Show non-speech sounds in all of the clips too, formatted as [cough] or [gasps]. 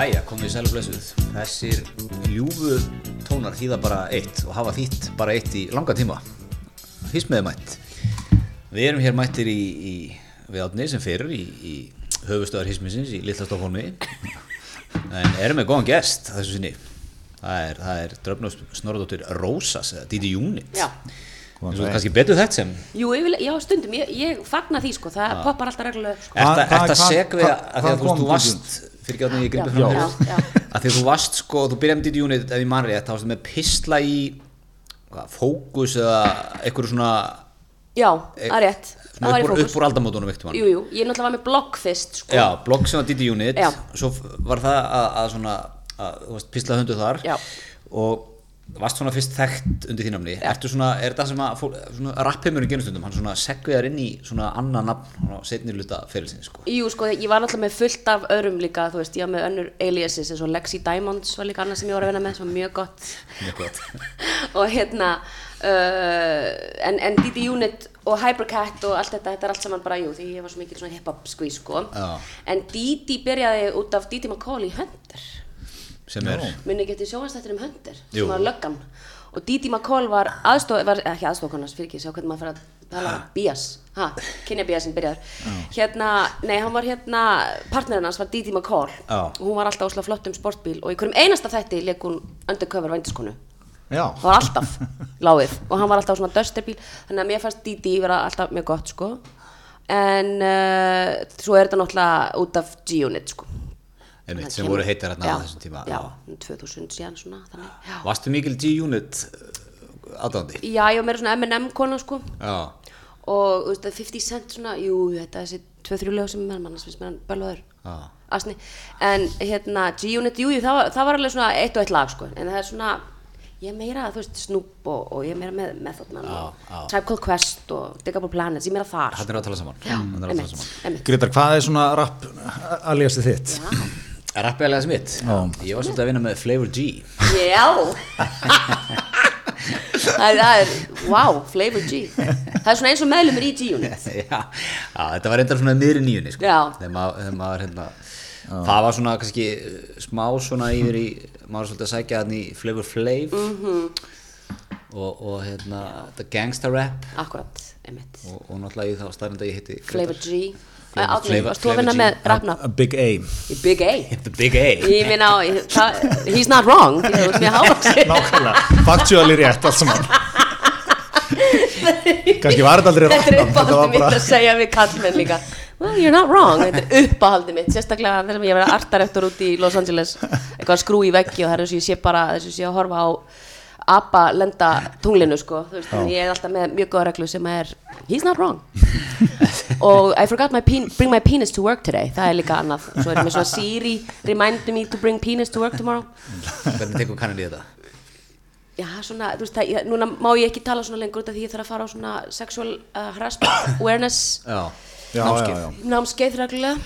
Jæja, komið í sælu blessuð. Þessir ljúfu tónar þýða bara eitt og hafa þýtt bara eitt í langa tíma. Hísmiði mætt. Við erum hér mættir í, í við átni sem fyrir í, í höfustöðar hísmiðsins í Lilla Stokkólmi. En erum með góðan gest þessu sinni. Það er, það er dröfnus Snorradóttir Rósas, eða Didi Júnit. Já. Þú veist kannski betur þetta sem Jú, ég vil, já, stundum, ég, ég fagna því sko, það poppar alltaf reglulega sko. Hvað- að- ert að því að þú varst fyrir að ég gripa Já, fram já. að því að þú varst sko, þú byrjaði með Didi Unit ef ég man rétt, þá varstu með pistla í hvað, fókus eða eitthvað svona, Já, það er rétt, það var í fókus upp úr aldamótunum eitthvað Jú, jú, ég náttúrulega var með blogg fyrst sko. Já, blogg sem var Didi Unit Já. svo var það að, að svona að, þú varst pistla höndu þar Já. og varst svona fyrst þekkt undir því namni ertu svona, er þetta sem að rappheimurinn genustundum, hann svona segviðar inn í svona annan nafn á setni luta fyrirlsins sko. Jú, sko, ég var náttúrulega með fullt af öðrum líka, þú veist, ég var með önnur aliases eins og Lexi Diamonds var líka annað sem ég var að vinna með sem var mjög gott. Mjög gott. [laughs] Og hérna uh, en, en Didi Unit og Hypercat og allt þetta, þetta er allt saman bara, jú, því ég var svo mikil svona hip-hop squeeze, sko. Já. en Didi byrjaði út af Didi McCall í Hunter sem er minni getið sjónastættir um Hunter Jú. sem var löggan. Og Didi McCall var aðstof, var ekki aðstofkonars fyrir ekki, sjá hvernig maður fyrir að tala Bías, ha, kynja Bíasinn byrjaður. Hérna, nei, hann var hérna partnerinn hans var Didi McCall. Já. og hún var alltaf óslega flott um sportbíl og í hverjum einasta þætti leik hún undercover vændiskonu. Já, það var alltaf láið og hann var alltaf svona dösterbíl þannig að mér fannst Didi vera alltaf mjög gott sko. En uh, svo er þetta náttúrulega út af G-Unit sko einmitt, sem kemur- voru heitar hérna já, á þessum tíma já, um 2000 síðan svona þannig, já. Varstu mikil G-Unit aðdándi? já, ég var meira svona M&M kona sko Já, og veist, 50 cent svona, jú, þetta er þessi 2-3 lög sem er finnst mér hann bölvaður Já. asni, en hérna G-Unit, jú, það, var- það var alveg svona eitt og eitt lag sko, en það er svona ég er meira, þú veist, Snoop og, og ég er meira með Method Man og já. Tribe Called Quest og Digable Planets, ég er meira þar hann sko. er að tala saman já, Hann er að tala emitt, saman emitt Grétar, hvað er svona rapp aliasið þitt? Rappiðalega smitt Ég var svolítið að vinna með Flavor G. Já. Það er, wow, Flavor G. Það er svona eins og meðlumur í G-Unit. [laughs] Já, þetta var reyndar svona miðri nýjunni sko. Hérna, það var svona kannski uh, smá svona yfir í maður svolítið að sækja hann í Flavor Flav. Mhm. og, og hérna þetta gangsta rap. Akkurat, emitt og, og náttúrulega ég þá staðrind að ég heiti Flavor G Átni, varst þú að vinna með rapnafn? A Big A. Í Big A? The [laughs] Big A. Ég ég- það- he's not wrong þú veist mér hávaxin [laughs] Nákvæmlega, factually rétt allt saman. [laughs] Kannski var þetta aldrei Þetta er random, þetta var uppáhaldið mitt bara að segja við kallmenn líka. Well, you're not wrong Þetta er uppáhaldið mitt Sérstaklega þegar ég verið artarektor út í Los Angeles. Eitthvað að skrú í veggi og það er þess að ég sé bara þess að ég sé að horfa á apa lenda tunglinu sko Þú veist, ég er alltaf með mjög góða reglu sem er He's not wrong. [laughs] Og I forgot my pen bring my penis to work today. Það er líka annað. Svo er ég með svona Siri remind me to bring penis to work tomorrow. Hvernig tekur kannan í þetta? Já, svona, þú veist, það, ég, núna má ég ekki tala svona lengur út af því ég þarf að fara á svona sexual uh, harassment awareness. Já, Já, námskeið. já, já. námskeið reglulega.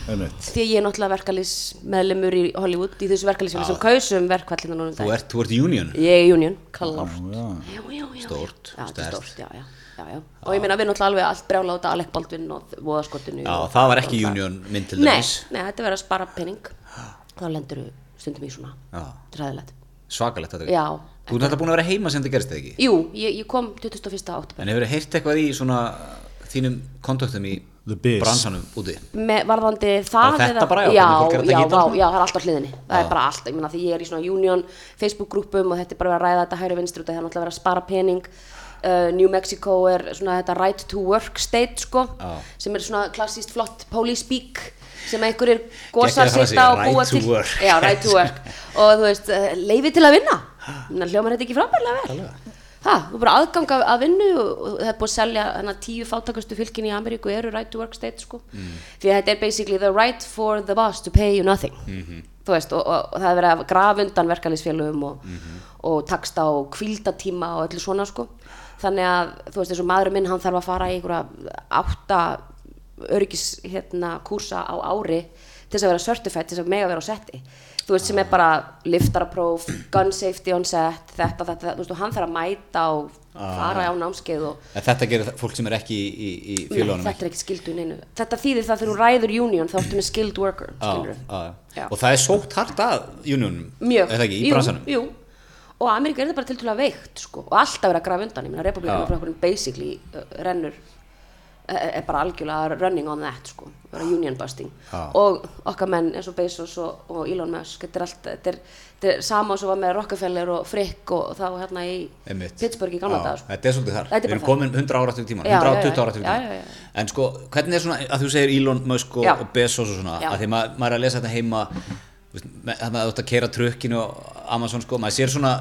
Því að ég er náttúrulega verkalýs meðlemur í Hollywood í þessu verkalýsfélag sem kausum verkvallina núna um þú dag ert, þú ert union. Ég er union, klárt. Já, já, já, já, og ég meina við náttúrulega alveg allt brjála út af Alec Baldwin og voðaskottinu já, og- það var ekki union mynd til dæmis. Nei, þetta verður að spara penning þá lendur við stundum í svona ræðilegt svakalegt þetta. Já, þú ert þetta búin að vera heima sem þetta gerist eða ekki? Jú, ég, ég kom 21. oktober En hefur þið heyrt eitthvað í svona þínum kontaktum í. Bransanum úti? með varðandi það Bara þetta eða- bara, já, já, að já, já, það er alltaf hliðinni. Það Já. er bara allt, ég meina því ég er í svona union Facebook grúpum og þetta er bara að ræða þetta hægri vinstri út það er náttúrulega verið að spara pening. Uh, New Mexico er svona þetta right to work state sko Já. sem er svona klassíst flott police speak sem einhverjir og frasi, búa right to til. work. já, right to work. [laughs] Og þú veist, uh, leifi til að vinna. Hljómar þetta ekki frábærlega vel það, þú bara aðgang af, að vinnu og, og það er búið að selja að tíu fátakastu fylkin í Ameríku eru right to work state sko Mm. því að þetta er basically the right for the boss to pay you nothing Mhm. þú veist, og, og, það er verið að grafa undan verkalýsfélögum og, Mhm. og taksta og kvildatíma og öllu svona sko þannig að þú veist, eins og maðurinn minn hann þarf að fara í einhverja átta öryggis hérna kúrsa á ári til þess að vera certified, til þess að mega vera á setti þú veist sem er bara liftarapróf gun safety on set þetta, þetta, þú veist og hann þarf að mæta og fara á námskeið og En þetta gerir fólk sem er ekki í, í, félónum þetta er ekki skildu neinu þetta þýðir það þegar þú ræður union þá ertu með skilled worker skilurðu. Já. Og það er sótt hart að unionum Er það ekki, í jú, bransanum jú. og Ameríka er það bara til að veikt sko. og alltaf verið að grafa undan, ég meina republikanum basically uh, rennur er bara algjörlega running on that sko, vera union busting Já. og okkar menn eins og Bezos og, og Elon Musk, þetta er allt þetta er, þetta er sama sem var með Rockefeller og Frick og þá hérna í Einmitt. Pittsburgh í Já, daga sko. Þetta er svolítið þar, er við erum komin 100 ára til tíma Já, 120 já, já. ára til tíma. En sko, hvernig er svona, að þú segir Elon Musk og, og Bezos og svona Já. að því maður, maður er að lesa þetta heima það maður átt að keira trukkinu og Amazon sko, maður sér svona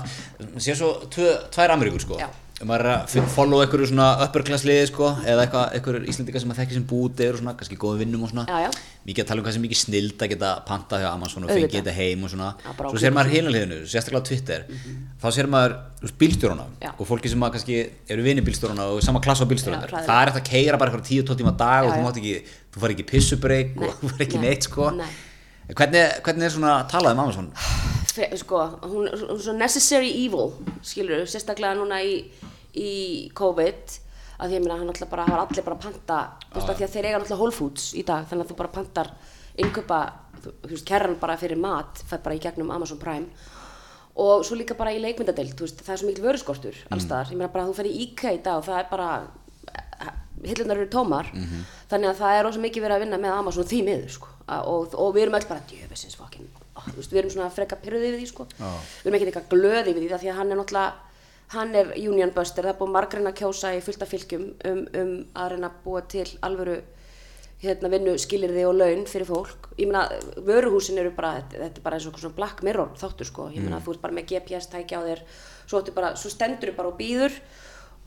maður sér svo tvær Ameríkur sko Já. Maður er að f- follow einhverju svona upper class liði sko, eða einhverjur Íslendingar sem maður þekkir sem búti og svona, kannski góðum vinnum og svona. Já, já. mikið að tala um hvað sem mikið snild að geta panta hjá Amazon og fengið þetta heim og svona. Já, svo sér maður hinaliðinu, sérstaklega á Twitter. Þá sér maður Já. og fólki sem að kannski eru vini bílstjórana og sama klassa á hræðilegt. það er eftir að keira bara eitthvað 10-12 tíma dag og þú mátt ekki, þú fari ekki pissubreik og þú fari ekki nei, neitt sko. Nei. hvernig, hvernig er svona talað um Amazon? Sko, hún hún er svo necessary evil skilur, sérstaklega núna í, í COVID að því ég meina hann alltaf bara, það var allir bara að panta þú veist að því að þeir eiga alltaf Whole Foods í dag þannig að þú bara pantar innkaupa þú veist, kerran bara fyrir mat fer bara í gegnum Amazon Prime og svo líka bara í leikmyndadeild þú veist, það er svo mikil vöruskortur Mm. alls staðar, ég meina bara að þú fer í IKEA í dag og það er bara hillunar eru tómar Mhm. þannig að það er rosa mikið verið að vinna með Amazon því miður sko. Að- og, og við erum öll bara fokkin oh, við erum svona freka pyrruði yfir því sko. við erum ekki eitthvað glöði yfir því af því að hann er náttúrulega hann er union buster, það er búið margreina að kjósa í fullta fylgjum um, um að reyna að búa til alvöru hérna, vinnu skilirði og laun fyrir fólk. Ég meina, vöruhúsin eru bara þetta, þetta er bara eins og svona black mirror þáttur sko. Ég meina, þú ert bara með GPS tækja á þér svo, bara, svo stendur þú bara og býður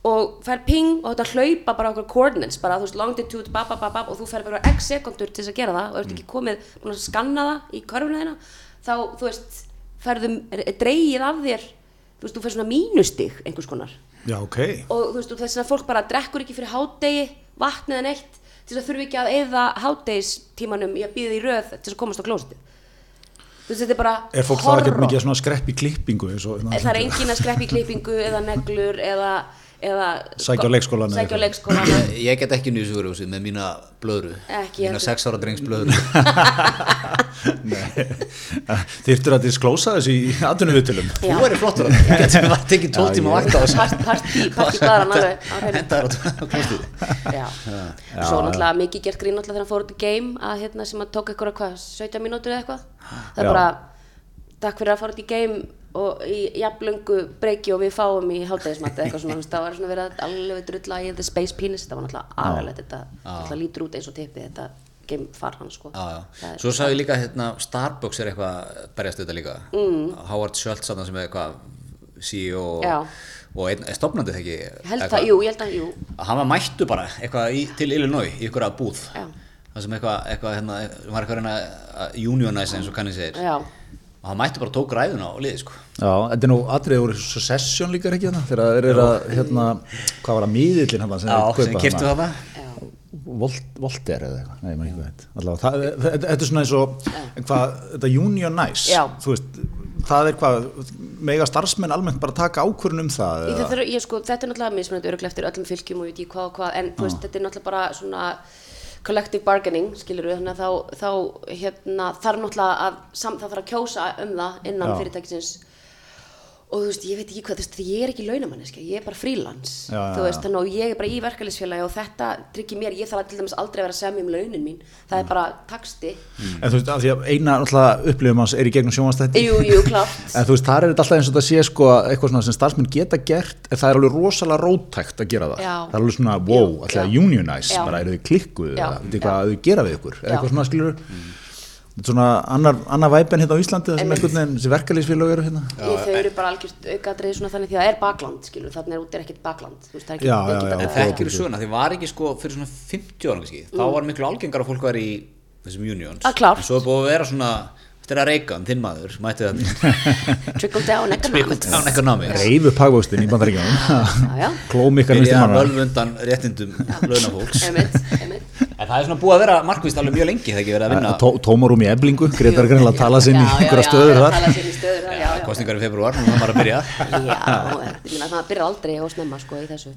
og fær ping og þetta hlaupa bara okkur coordinates, bara þú veist longitude bab, bab, bab, bab, og þú fær bara x sekundur til þess að gera það og ert ekki komið, búin að skanna það í körfuna þína, þá þú veist færðum, dreigið af þér þú veist, þú fær svona mínustig einhvers konar Já, ok. og þú veist, og þess að fólk bara drekkur ekki fyrir hádegi, vatnið en eitt til þess að þurfi ekki að eyða hádegistímanum í að býða í röð til þess að komast á klósitið þú veist, þetta er bara Er fólk þá ekkert horror. mikið að skrepp í klippingu og það er engin að skreppa í klippingu eða neglur eða, eða Sækja á leikskólann eða sækja á leikskólan ég, ég get ekki nýðsugurhúsið með mína blöðru. Ekki mína heldur. 6 ára drengs blöðru. [laughs] Þyrftur að disklósa þessu í atvinnuvitulum. Já. þú væri flottur að það getur var tekið 12 tíma Já, vakt á þessu? Part- partí partí Já. Svo náttúrulega mikið gert grín náttúrulega þegar hann fór út í game að hérna sem að tók eitthvað hvað, 17 mínútur eða eitthvað? Það er bara, takk fyrir að fara út í game og í jafnlöngu breyki og við fáum í hátæðismat eða eitthvað svona, það var svona verið að alveg drulla í The Space Penis, þetta var náttúrulega agalegt þetta náttúrulega lítur út eins og tippið þetta game far hann sko. Já, já. Það Svo sagði ég líka hérna, Starbucks er eitthvað að berjast þetta líka. Mm. Howard Schultz sem er eitthvað CEO Já. og einn, er stofnandi þegar ekki Ég held það, jú, ég held að, jú. Hann var mættu bara eitthvað í, til Illinois í ykkur að búð það sem eitthvað, eitthvað hérna, var eitthvað að reyna að unionize eins og kanni segir. Já, og hann mættu bara tók ræðuna á liði sko. Já, þetta er nú atriði úr Succession líka ekki hérna, þegar þeir eru að, hérna, hvað var það, miðillin hann sem Já, þeir sem kaupa kiptu þarna? það Volt, Volter eða eitthvað, nei, maður ekki veit Allavega, það, þetta, þetta er svona eins og hvað, þetta unionize Já. þú veist, það er hvað mega starfsmenn almennt bara taka ákvörun um það Í eða? þetta, er, ég, sko, þetta er náttúrulega mismunandi öruglega eftir öllum fylgjum og ég veit ekki hvað og hvað en þú veist, þetta er náttúrulega bara svona collective bargaining, skilur við þannig að þá, þá hérna, þarf náttúrulega að sam, það þarf að kjósa um það innan Já. fyrirtækisins og þú veist, ég veit ekki hvað, þú veist, ég er ekki launamanniski, ég er bara frílans, þú veist, þannig og ég er bara í verkefælisfélagi og þetta tryggir mér, ég þarf að til dæmis aldrei að vera að semja um launin mín, það er bara taksti, en þú veist, af því að eina náttúrulega upplifum hans er í gegnum sjónvastætti jú, jú, klárt, [laughs] en þú veist, það er þetta alltaf eins og það sé sko eitthvað svona sem starfsmenn geta gert en það er alveg rosalega rótækt að gera það. Já. það er alveg svona, wow, alltaf að unionize, bara eru þið klikkuð eða þetta er svona annar, annar væpen hérna á Íslandi það sem einhvern veginn, sem verkalýsfélög eru hérna. Ég, þau eru bara algjört aukaðrið svona þannig því að það er bakland, skilur, þannig er út er ekkert bakland, þú veist, það er ekki, Já, já, ekki já. En bakland. þekkir þú söguna, því var ekki sko fyrir svona 50 ára kannski, þá var miklu algengar að fólk var í þessum unions. Ah, klárt. en svo er búið að vera svona, þetta er að reyka þinn maður, mætti það [laughs] trickle down economics. Án economics. Reyfu pagvöxtin í bandaríkjanum já, já, byrja en það er svona búið að vera markvist alveg mjög lengi, það ekki verið að vinna Tó, tómarum í eblingu, Gretar að tala sinn í einhverja stöður þar tala sér í stöður já, já. kostningar í februar, nú það maður að byrja. Já, ég meina það byrjar aldrei og snemma sko í þessu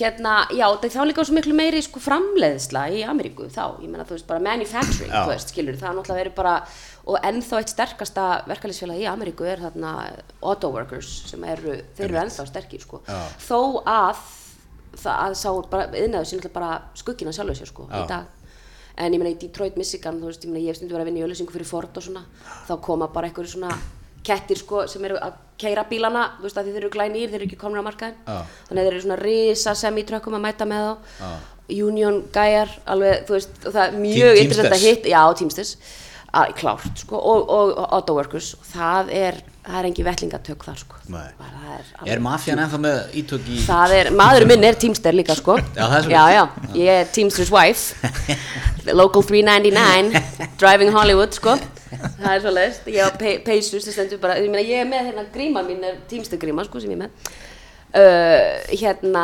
Hérna, já, það er þá líka svo miklu meiri sko framleiðsla í Ameríku þá, ég meina þú veist bara manufacturing, Já. þú veist, skilur það er náttúrulega verið bara, og ennþá eitt sterkasta verkalýsfélag í Ameríku er þarna auto workers sem eru, þeir eru ennþá sterkir sko, Já. þó að það að sá bara, yðnaður alltaf bara skuggina sjálfur sér sko í dag. En ég meina í Detroit, Michigan, þú veist, ég meina ég hef stundu verið að vinna í öllusingu fyrir Ford og svona, þá koma bara einhverju svona kettir sko sem eru að keira bílana, þú veist að þeir eru glænýr, þeir eru ekki komin á markaðin, Já. þannig að þeir eru svona risa semi-trökkum að mæta með þá, Union gæjar, alveg, þú veist, og það er mjög interessant að Teamsters. hitt, já, Teamsters, klárt, sko, og, og, og auto workers, og það er, það er engi vettlingatök þar, sko. Bara er Er mafjan ennþá með ítök í... Það er, maðurinn minn er Teamster líka sko. [laughs] Já, er Já, já, ég er Teamster's wife. [laughs] Local 399 Driving Hollywood sko. Það er svo leist, ég á pe peysu sem stendur bara, ég er með hérna gríma mín er Teamster gríma sko sem ég er með. Uh, Hérna,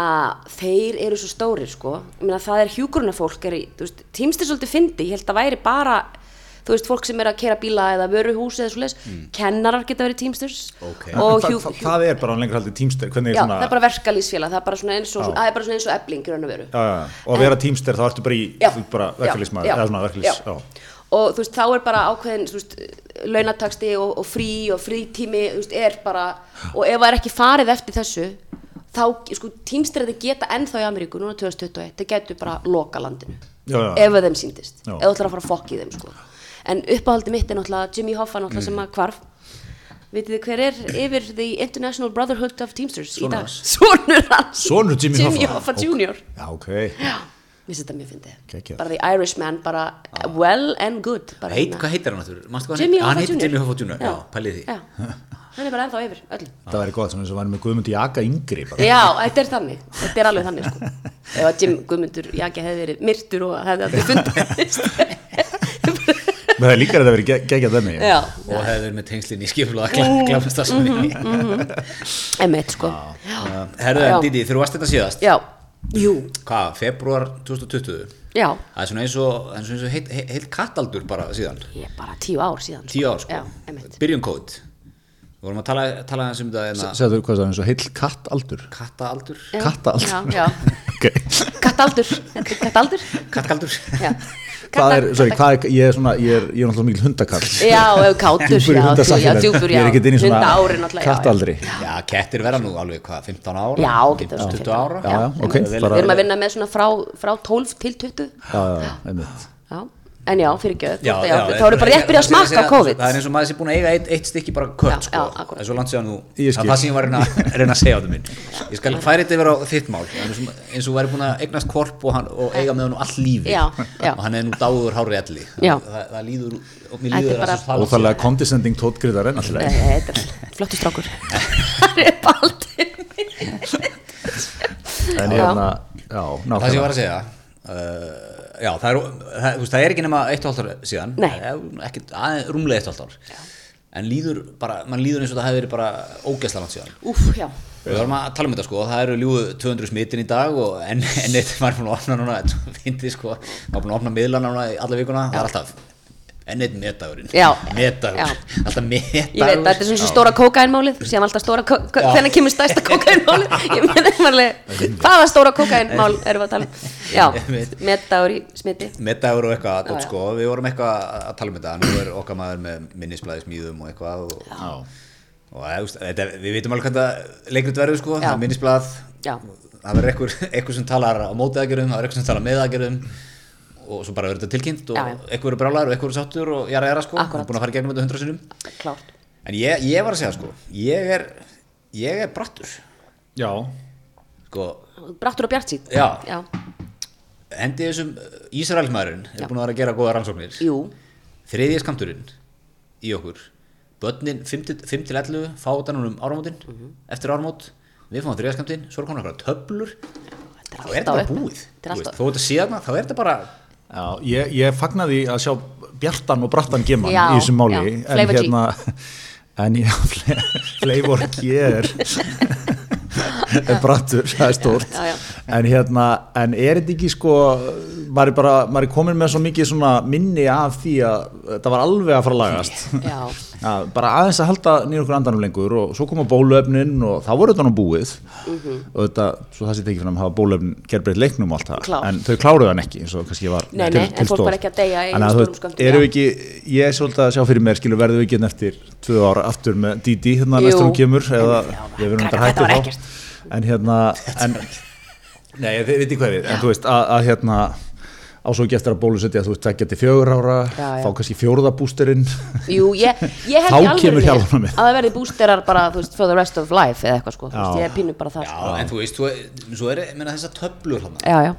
þeir eru svo stórir sko. Ég meina það er hjúgrunafólk er í, þú veist, Teamster er svolítið fyndi, ég held að væri bara þú veist, fólk sem er að kera bíla eða vöruhús eða svo leist, kennarar geta verið Teamsters Ok. og það, hjú, það, það er bara lengur haldið tímster hvernig Já, svona, það er bara verkalýsfélag, það er bara svona eins og, það er bara svona eins og ebling í raun og veru. já, já, já. og að vera tímster þá ertu bara í Já, þú bara já, verkefliðsmaður já, eða svona verkefliðs já. já. Og þú veist, þá er bara ákveðin, þú veist, launataksti og, og frí og frítími, þú veist, er bara, og ef það er ekki farið eftir þessu, þá, sko, tímstræði geta ennþá í Ameríku, núna 2021, þeir getur bara loka landinu, Já, já. ef að þeim síndist, Já. ef þú ætlar að fara að fokk í þeim, sko. En uppáhaldi mitt er náttúrulega Jimmy Hoffa náttúrulega sem að hvarf, Vitið þið hver er yfir the International Brotherhood of Teamsters í dag? Sonur hans. Sonur Jimmy Jimmy Hoffa. Hoffa Jr. já, ok Já, mér finnst þetta mjög fyndið. Bara the Irishman, bara well and good. Heit, hérna. hvað heitir hann hvað Jimmy hann Hoffa? Jr. Hann heitir Jimmy Hoffa Jr. Já, pælið því. Hann er bara ennþá yfir öllum. [laughs] það væri gott, svona eins og væri með Guðmund Jaka yngri bara. Já, þetta er þannig, þetta er alveg þannig sko. [laughs] Ef að Jim Guðmundur Jaki hefði verið myrtur og hefði aldrei fundist. [laughs] Það er líka að það verið geggjað þenni Já, Og verið með tengslinn í skipulaða glæfastarsunni. emitt sko. Herðu, en Didi, þú varst þetta síðast, Já, jú, hvað, februar 2020? já, Það er svona eins og, það er og heilt, heilt, heilt kattaldur bara síðan. ég er bara tíu ár síðan. Tíu ár, sko. Já, emitt. Byrjun kód. Við vorum að tala, tala um þetta en að segðu hvað það er eins og heill kattaldur kattaldur. [laughs] kattaldur kattaldur, þetta kattaldur. [laughs] Hvað er, sorry, hvað er, ég er svona ég er, ég er náttúrulega mikil hundakall Já, kátur, já, já, djúpur, já. ég er ekkert inn í svona kattaldri. Já, kettir verða nú alveg hvað, 15 ára? Já, getur verið 20 ára? Já, já, ok, Við erum að vinna með svona frá, frá 12 til 20 já, já, já, einmitt. Já, en já, fyrir ekki Já, já, Þá eru bara rétt byrjað að smakka á COVID. Það er eins og maður sé búin að eiga eitt, eitt stykki bara kött sko. Það er svo langt séðan Ég Það er það sem ég var að reyna, að segja á þetta minn. Ég skal færi þetta yfir á þitt mál. Eins og, eins og væri búin að eignast korp og, hann, og eiga með hann allt lífi Já, já. og hann er nú dáður hárri elli. Já. það, það líður og mér er líður bara- að svo tala óþarlega condescending tótgriðar en alltaf. Nei, Þetta er flottu strákur. Það er baldi en Já. hérna, Það sem ég var að segja uh, Já, það er, það, veist, það er ekki nema eitt og hálft ár síðan. Nei. Ekkert, aðeins, rúmlega eitt og hálft ár. En líður bara, mann líður eins og það hefði verið bara ógeðslega langt síðan. Úf, já. Við varum að tala um þetta sko, það eru ljúðu 200 smitin í dag og enn en eitt var búin að opna núna, [laughs] þetta fyndi sko, var búin að opna miðlana núna alla vikuna, það er alltaf metdagurinn, Já. metdagur, Já. alltaf metdagur. Ég veit, þetta er svona svo stóra kókainmálið Sér alltaf stóra, Já. hvernig kemur stærsta [laughs] kókainmálið Ég meina, einhverlega, hvaða stóra kókainmál erum við að tala um? Já, mettaur í smiti. Metdagur og eitthvað, Já, sko, við vorum eitthvað að tala um þetta, nú er okkar maður með minnisblæði smíðum og eitthvað og, já, og eh, veist, þetta, við vitum alveg hvað þetta leikrit verður sko, Já. það er verður eitthvað, sem talar á móti aðgerðum, það verður eitthvað sem talar og svo bara verður þetta tilkynnt og eitthvað verður brálar og eitthvað verður sáttur og jara jara sko, við erum búin að fara í gegnum þetta hundra sinnum. Klárt. En ég, ég var að segja sko, ég er ég er brattur. Já, sko, Brattur og bjart sín Já. Já, hendi þessum Ísraelsmaðurinn er Já. búin að vera að gera góða rannsóknir. Jú, þriðja skamturinn í okkur. Börnin 5-11 fá þetta núna um áramótin Mhm. eftir áramót, við fáum þriðja skamtinn svo er konar eitthvað töflur. Þetta þá er er þetta bara alltaf upp. búið Þetta er þú veist, alltaf þó þetta sé þarna, þá er þetta bara já ég, ég fagnaði að sjá Bjartan og Brattan geman Já, í þessum máli já, en hérna en já, Fle- Flavor G er [laughs] er brattur, það er já. en hérna, en er þetta ekki sko, maður er bara maður er komin með svo mikið minni af því að þetta var alveg að fara að lagast? Já, [laughs] að bara aðeins að halda nýra okkur andanum lengur og svo koma bóluefnin og þá voru þetta nú búið og þetta, svo það sé tekið fyrir að hafa bóluefnin gerbreytt leiknum og allt það. Klár. en þau kláruðu hann ekki eins og kannski var Nei, til, nei, en til stóð. ekki stórum þú- erum já. við ekki, ég er svolítið að sjá fyrir mér skilur verðum við ekki eftir tvö ára aftur með Didi hérna næstum hún kemur eða ég en hérna en, [laughs] nei, þið veit ekki hvað við en þú veist að, að hérna á svo ekki eftir að bólusetja þú veist tvekja til fjögur ára Já, já. fá kannski fjóruða bústerinn. Jú, ég, ég held Þá í hjálparmið. að það verði bústerar bara, veist, for the rest of life eða eitthvað sko, þú veist, ég er pínu bara það Já, sko. en þú veist, þú, svo er meina, þessar töflur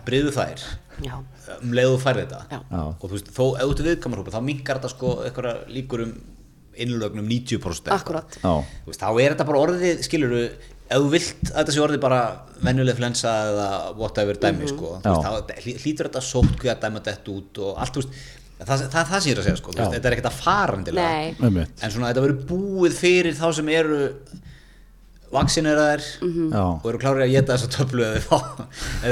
bryðu þær Já, um leiðu færði þetta. Og þú veist, þó ef þú ert viðkamarhópa þá minkar þetta sko eitthvað líkur um innlögnum 90% eitthvað. akkurat. Veist, þá er þetta bara orðið, skilur ef þú vilt að þetta sé orðið bara venjuleg flensa eða whatever dæmi Mhm. sko, þú Já. veist, þá hlý- hlýtur þetta sótt hvað að dæma þetta út og allt, þú veist það, það, það er sem ég er að segja, sko, þú veist, Já. þetta er ekkert að fara en svona þetta verður búið fyrir þá sem eru vaksineraðir Mhm. Já, og eru klárið að geta þessa töflu ef þið fá,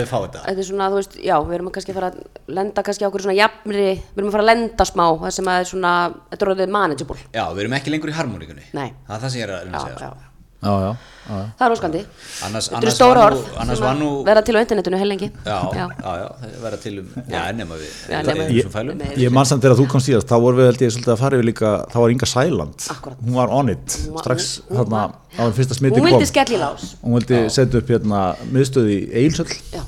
fá þetta þetta er svona, þú veist, já, við erum að kannski að fara að lenda kannski á okkur svona jafnri, við erum að fara að lenda smá, það sem að er svona, þetta er orðið manageable Já, við erum ekki lengur í harmoníkunni Nei. Það er það sem ég er að reyna Já, að segja já, sko. já, já, já, það er óskandi. Annars, Þetta eru annars stóra orð nú, annars sem var að nú verða til á internetinu heilengi Já, já, já, það verða til um Já, nema við nema við- Nei. Ég man samt þegar þú komst síðast, þá vorum við held ég svolítið að fara yfir líka, þá var Inga Sæland. Hún var on it, Hún strax hún- hún þarna var- á hann fyrsta smiti Hún kom. vildi skell í lás. Hún vildi setja upp hérna miðstöð í Eilsöll Já,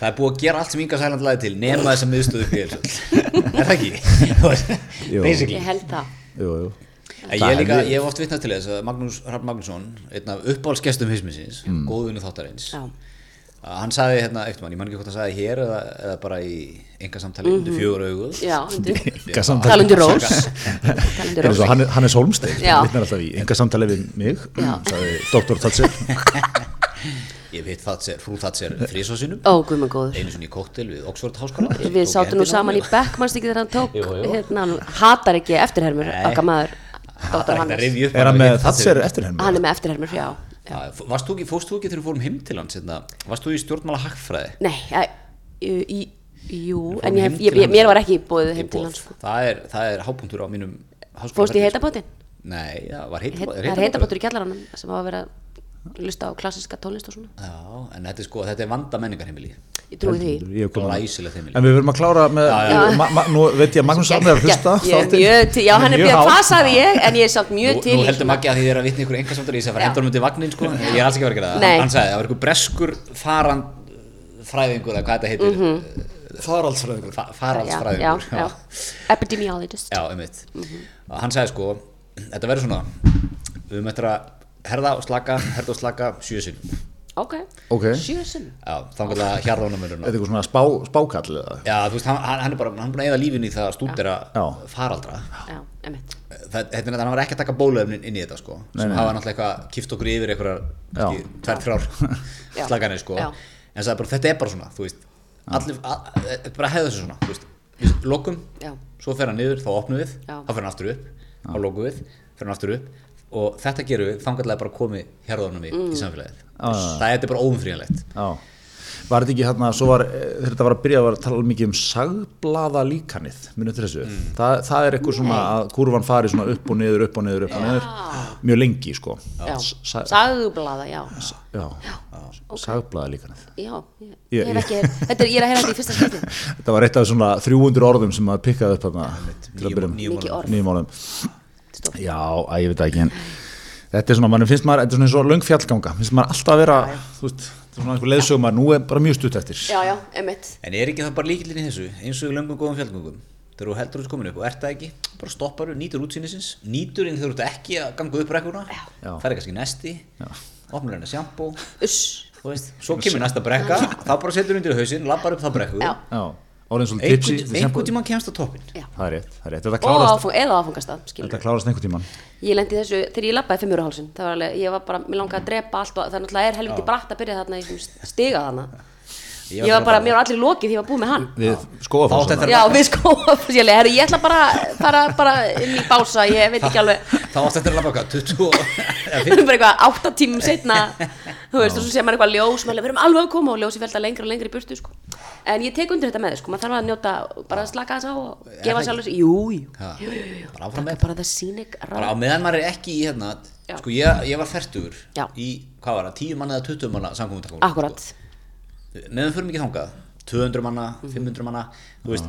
Það er búið að gera allt sem Inga Sæland lagði til nema þess að miðstöðu fyrir [laughs] Er það ekki? Basically. Ég held það. Jú, jú. Ég, líka, ég hef oft vitnað til þess að Magnús Hrafn Magnússon einn af uppáhaldsgestum hismisins mm. góðvinni þáttarins Já, hann sagði hérna eitt mann, ég man ekki hvort hann sagði hér eða, eða bara í enga samtali undir fjögur augu. Mhm. já, undir. [laughs] Enga samtali Talundi Rós. Er hann, er- er Já. vitnar alltaf í enga samtali við mig, Já. sagði Dr. Tatser [laughs] ég hef hitt Thatcher, frú Thatcher góður. Einu sinni í kóttel við Oxford háskóla. Við sátum nú saman í Beck, mannst ekki þegar hann tók hérna, hann hatar ekki eftirhermur okkar maður, Er Hannes. Er hann með hitt Tatser eftir henni? Hann er með eftirhermur, já, já. Já, f- varst þú ekki, fórst þú ekki þegar við fórum heim til hans hérna, varst þú í stjórnmála hagfræði? Nei, ja, í, í, jú, en ég, ég, ég, mér var ekki Í heim til hans sko. það er, það er hápunktur á mínum Fórst í heitabátinn? Nei, það var Heit- heitabátur Það er heitabátur í kjallaranum sem var að vera lusta á klassiska tónlist og svona. Já, en þetta er sko, þetta er vanda menningarheimili. Ég trúi því. Að- Glæsilegt heimili. En við verðum að klára með, Já, Ma, ma, nú veit ég að Magnús Arne er að hlusta já hann er hár. hvað sagði ég en ég er samt mjög Nú, til nú heldur Maggi að því þið er að vitna ykkur enga samtali í þess að fara Já. hendur um til vagnin sko, ég er alls ekki að vera að gera það. Nei. hann sagði, það var ykkur breskur farand fræðingur, eða hvað þetta heitir. Mm Faraldsfræðingur. Fa já, faraldsfræðingur já, já. Epidemiologist. Já, einmitt. Hann sagði sko, þetta verður svona Við eftir að herða og slaka herða og slaka sjö sinn Ok, Ok, sjö sinn Já, þannig að hjarðónamörun þetta er eitthvað svona spá, spákall eða? Já, þú veist, hann, hann er bara hann er búin að eða lífinu í það að stúdera Já. faraldra. Já, emitt þetta er að hann var ekki að taka bólöfnin inn í þetta sko. Sem nei. hafa náttúrulega eitthvað kift okkur yfir tvær, þrjár Já. slaganir sko. Já. en það er bara, þetta er bara svona, þú veist allir, að, að, bara hefða þessu svona, þú veist. Við lokum, Já. svo fer hann niður, þá opnum við Já. þá fer hann aftur upp, þá lokum við fer hann aftur upp og þetta gerum við þangarlega bara komið hérðunum í, Mm. í samfélagið það er bara óumfríðanlegt Já, var þetta ekki hérna, svo var, þegar þetta var að byrja var að tala mikið um sagblaða líkanið, munið til þessu, Mm. það, það er eitthvað svona að kurvan fari svona upp og niður, upp og niður, upp og niður, mjög lengi sko, Já, Sa- sagblaða, já. Já, sagblaða líkanið. Já, ég, Ég- ég hef ekki þetta, er- Ég er að heyra þetta í fyrsta skipti. [laughs] Þetta var eitt af svona 300 orðum sem maður pikkaði upp þarna til að byrja um. nýjum Mikið orðum. Stórt. Já, að ég veit það ekki, en þetta er svona, mann finnst maður, þetta er svona eins og löng fjallganga, finnst maður alltaf að vera, þú veist, þetta er svona einhver leiðsögum að nú er bara mjög stutt eftir. Já, já, emitt en er ekki það bara líkillin í þessu eins og löngum góðum fjallgöngum? Þegar þú heldur þessu komin upp og ert það ekki bara stopparu, nýtur útsýnisins. Nýtur inn þegar þú ert ekki að ganga upp rekkuna. Já. færi kannski í nesti opnur henni sjampó þú veist, svo kemur næsta brekka þá bara setur undir hausinn, lappar upp þá brekku Einhvern tímann kemst á toppin það er rétt, það er rétt, þetta Og klárast, áfang, eða áfangastað, skilur þetta klárast einhvern tíman. Ég lendi í þessu, þegar ég labbaði fimmurahálsin Það var alveg, ég var bara, mér langaði að drepa allt og það náttúrulega er helviti bratt að byrja þarna í þessum stiga þarna Ég ég var bara, bara- mér var allir lokið því ég var búið með hann. Við átti Já, við sko, herri, ég ætla bara að fara bara inn í bása, ég veit ekki alveg. Þá átti þetta að labba hvað, 20 og eða Það er bara eitthvað átta tímum [laughs] setna Þú veist, og svo sé maður eitthvað ljós Við erum alveg að koma. Og ljósi fælta lengra og lengra í burtu sko. En ég tek undir þetta með þið, sko. Maður þarf að njóta, bara að slaka þess á og Er gefa það sjálfur sig Jú, jú, Ha, bara áfram það með meðan maður ekki í Já. ég, ég var færtur Já. í, hvað var það, 10 manna eða 20 manna samkomintakon Akkurat, meðan við förum ekki þangað 200 manna, Mhm. 500 manna þú veist,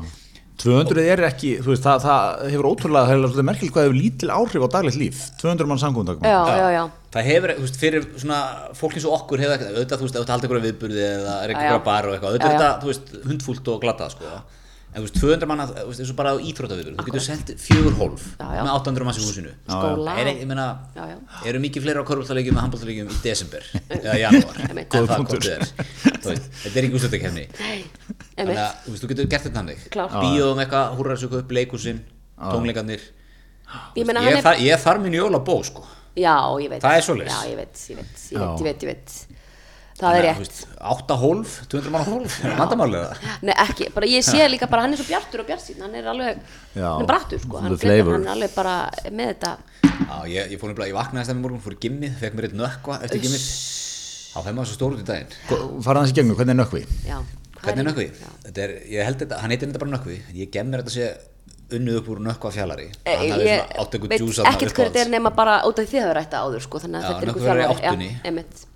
200 er ekki, þú veist, það, það hefur ótrúlega, það er svolítið merkilt hvað hefur lítil áhrif á daglegt líf 200 mann samkvæmdagum já, já, já það hefur, þú veist, fyrir svona fólk eins og okkur hefur ekki, auðvitað, þú veist, auðvitað halda ykkur viðburði eða er ykkur já. bar og eitthvað, auðvitað er þú veist, hundfúlt og glata, sko en þú veist, 200 manna, þú veist, eins og bara á íþróttaviðburði þú getur sendt fjögur hólf með 800 manns í húsinu. Skóla. Er, ég meina, Já, já. eru mikið fleiri á korfbóltalegjum og handbóltalegjum í desember eða janúar, [laughs] Einmitt. en það er Þú veist, þetta er ekki úrstöldakefni þannig að þú veist, þú getur gert þetta hannig Klárt. bíóðum eitthvað, húrrarsöku upp leikúsin tónleikarnir. Ég meina, ég, er ég þarf mín jólabó sko. Já, ég veit. Það er svoleiðis. Já, Það er að, rétt. veist, átta hólf, 200 manna hólf vandamálið það Nei, ekki, bara ég sé líka bara hann er svo bjartur og bjartsýn hann er alveg, Já. hann er brattur sko hann, flavor. hann er alveg bara með þetta. Já, ég, ég fór nefnilega, ég vaknaði stæmi morgun, fór í gimmið, fekk mér eitt nökkva eftir gimmið þá fæði maður svo stór út í daginn. Fara hans í gegnum, hvernig er nökkvi? Já, Hvernig er nökkvi? Já. Þetta er, ég held þetta, hann heitir þetta bara nökkvi. Ég gem mér þetta sé unnið upp úr nökkva fjallari Eh, hann hafði Ég veit ekkert hver þetta er nema bara út af því þið hafa rætt áður sko þannig að Já, þetta er nokkuð einhver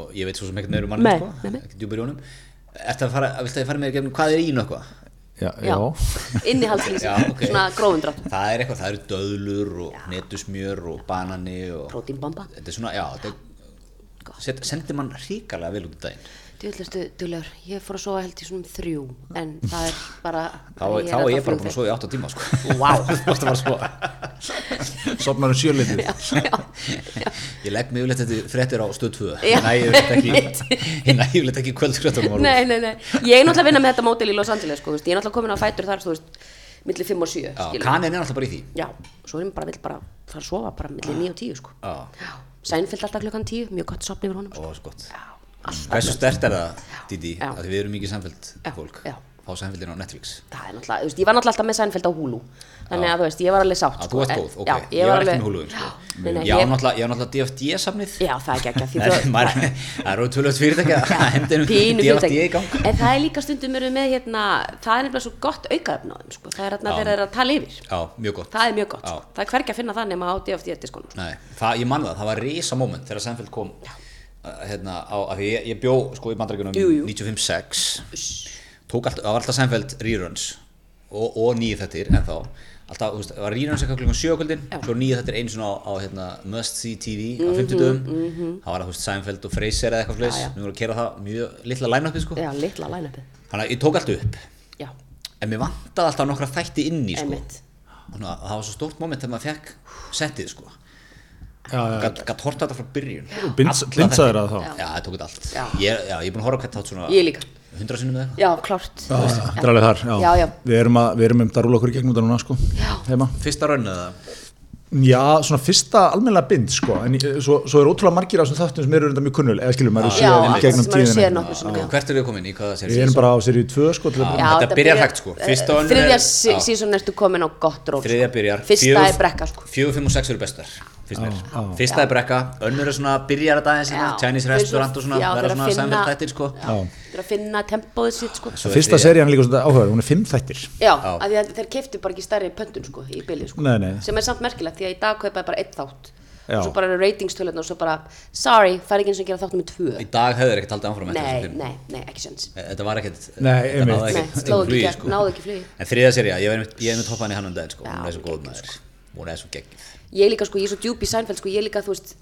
og ég veit svo sem ekkert meður um manni Nei, sko, nei, nei. ekki djúpur í honum Ertu að fara, viltu að ég fara með gegnum hvað er í nökkva? Já, Já, já. [laughs] innihaldslýsing, Já, ok. svona grófundrátt Það er eitthvað, það eru döðlur og netusmjör og banani og Prótínbomba þetta er svona, já, þetta er sendir mann ríkalega vel út í daginn Djúðlustu, djúlegur, ég fór að sofa held í svona um þrjú en það er bara þá, þá er ennþá ég bara búin að sofa í 8 tíma sko. [laughs] Að fara að sofa. Sopnar um já, ég legg mig yfirleitt þetta fréttir á stöð 2 Já, ég næ yfirleitt ekki, [laughs] [laughs] ég kvöldskrættunum Nei, nei, nei, ég er náttúrulega að vinna með þetta mótil í Los Angeles sko, ég er náttúrulega komin á fætur þar, þú veist, milli 5 og 7 Já, skilur. kanin er alltaf bara í því. Já, svo er ég bara, vill bara fara að sofa bara milli 9 og 10 sko. Já, Já, Sænfeld alltaf klukkan 10, mjög gott sopn yfir honum sko. Hversu stert er það, Didi, að við erum mikið samfélg fólk. já. fá samfélgin á Netflix. Það er náttúrulega, þú veist, ég var náttúrulega alltaf með Sænfeld á Hulu. Þannig að þú veist, ég var alveg sátt sko, þú ert en- góð, ok, ég var ekki með húluðin sko. [gasps] Ég á ég- náttúrulega, á DFD-safnið Já, það er ekki [laughs] ekki, Það er- það eru tvölugt fyrirtækja að um pínu DFD í gang. en það er líka stundum eru með hérna það er nefnilega svo gott aukaðefn á þeim sko. það er hérna þegar þeir eru að tala yfir. Já, mjög gott. Það er mjög gott, sko. það er hvergi að finna það nema á DFD diskonum sko. Nei, það, ég man það, það var risa moment þegar Seinfeld kom hérna, á, af því ég, ég bjó sko í jú. 95-6 tók var alltaf Seinfeld reruns og, og nýju þettir en þá alltaf, þú veist, það var reruns eitthvað klukkan sjökvöldin svo nýju þettir einu svona á, á hérna, Must See TV á 50 dögum það var það, þú veist, Seinfeld og Frasier eða eitthvað Mhm, já. við vorum að kera það mjög litla line-upið sko. Þannig að ég tók allt upp. Já, en mér vantaði alltaf nokkra þætti inn í sko. Að það var svo stórt moment þegar maður fekk settið sko Gat horta þetta frá byrjun Binds- Alla bindsaðir þætti. að þá Já, það tók þetta allt. Ég, er búin að horfa hvert þátt svona ég líka hundra sinnum eða eitthvað já, klárt Þetta er alveg þar, já. Já, já. Við erum, að, við erum um að rúla okkur í gegnum þetta núna, sko, Já. heima. Fyrsta raun eða Já, svona fyrsta almennilega bind, sko, en svo, svo er ótrúlega margir á þessum þáttum sem eru enda mjög kunnul, eða skilur, maður er allt gegnum já. Hvert eru þið komin í hvaða sér Við erum bara á seríu 2, sko, til að Já. byrja. þetta byrjar hægt, sko. Fyrsta og önnur þriðja er- sísón ertu komin á gott ról Þriðja sko. byrjar fyrsta er brekka sko. Fjögur, fimm og sex eru bestar Fyrst mér já. Fyrsta er brekka Önnur er svona byrjar aðeins hérna, Já. Chinese restaurant og svona já, að svona Seinfeld þættir sko þeir eru að finna tempóið sitt sko. Svo er Fyrsta serían er líka svona áhugaður, hún er fimm þættir. Já, af því að þeir keiftu bara ekki stærri pöntun sko, í bylið sko. Nei, nei. sem er samt merkilegt því að í dag kaupaði bara einn þátt Já. og svo bara ratingstöluðna og svo bara sorry, fær ekki eins og gera þátt með tvö Í dag hefur ekkert haldið áfram eftir nei, þessum nei, nei, ekki sens Þetta var ekkert Nei, þetta nei, ekkert sko. náðu ekki flugi En þriða serja, ég hef einmitt- með toppan í hann um daginn sko Hún er svo er góð geggjuð, maður Hún er svo geggjuð. Ég líka sko, ég er svo djúb í Seinfeld sko, ég líka, þú veist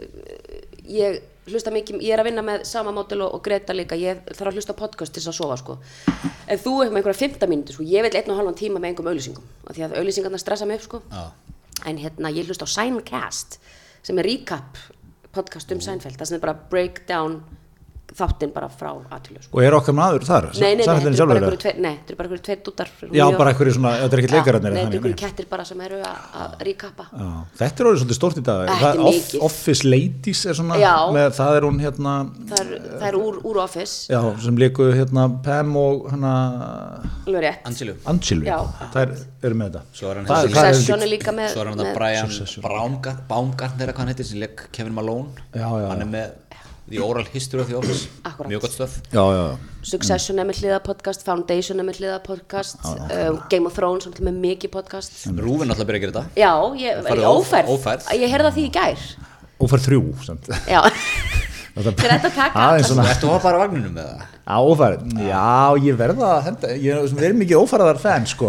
ég hlusta mikið, ég er að vinna með sama mótil og, og Greta líka, ég þarf að hlusta podcast til þess að sofa sko. Ef þú er með einhverja 15 mínútur sko, ég vil einn og halvan tíma með einhverjum auðlýsingum af því að auðlýsingarna stressa mig upp sko. Já, en hérna ég hlusta á Signcast sem er recap podcast um Seinfeld það sem er bara breakdown þáttinn bara frá aðtölu sko. Og er okkar maður þar? Nei, nei, nei, þetta eru bara einhverju tveir, dútar Já, bara einhverju svona, þetta er ekkert leikararnir Nei, þetta eru einhverju kettir bara sem eru að- að ríkappa Já, Þetta er orðið svolítið stórt í dag. Það er. Office Ladies er svona Já. með, Það er hún hérna Það er, það er úr, úr office, Já, sem leiku hérna Pam og hana Angelu. Það er, eru með þetta. Svo er hann Það- þessi- það er- Succession er líka með, Svo er hann með þetta Brian Baumgart, Baumgart eða hvað hann heitir sem leik Kevin Malone. Já, já, hann er með The Oral History of the Office. Akkúrat. mjög gott já Succession er með hliða podcast, Foundation er með hliða podcast uh, Game of Thrones er með mikið podcast. Rúfin alltaf byrja að gera þetta. Já, ég, ófærð, ófærð. Ég heyrði það því í gær. Fær þrjú. Já, [laughs] Þetta- er þetta að taka að hopa bara á vagninum með það? Já, ófærið, já, ég verða að henda, ég er mikið ófæraðar fan, sko.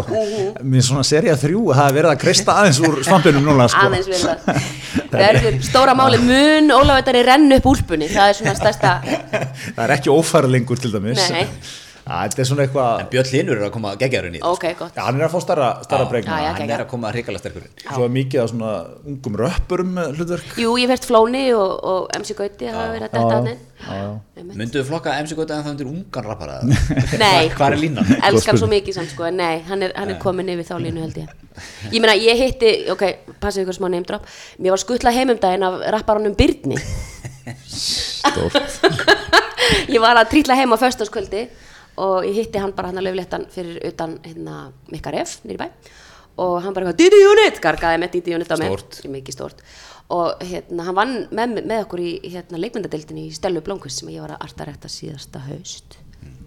Mér svona serið þrjú, það er verið að kreista aðeins úr svampinum núna, sko. Aðeins við [laughs] það Verður stóra máli mun Ólafveitari renn upp úlpunni? Það er svona stærsta [laughs] Það er ekki ófæra lengur til dæmis. Nei. Þetta er svona eitthvað, En Björn Linur er að koma geggjarinn í þetta Ok, gott. Já, hann er að fá starra, starra bregna Já, já. hann er að koma hrikalega sterkur inn. Svo er mikið af svona ungum röppurum með hlutverk. Jú, ég verðt Flóni og, og MC Gauti hafa verið að detta hann inn. Mynduðu flokka MC Gauta en það undir ungan rappara [laughs] Nei, Hvað er línan? elskan svo mikið samt sko en Nei, hann er, hann er komin yfir þá línu held ég. Ég meina, ég hitti, ok, passið ykkur smá name drop. Mér var skutlað heim um daginn af rapparanum Byrni. Stórt. [laughs] Ég var að trýtla heim á föstaskvöldi og ég hitti hann bara hann að löfléttan fyrir utan hérna Mikkar F nýri bæ. Og hann bara Didi Unit, gargaði með Didi Unit á mig. Mikið stórt. Og hérna hann vann með, með okkur í hérna leikmyndadeildinni í Stellu Blómkvist sem ég var að artarætta síðasta haust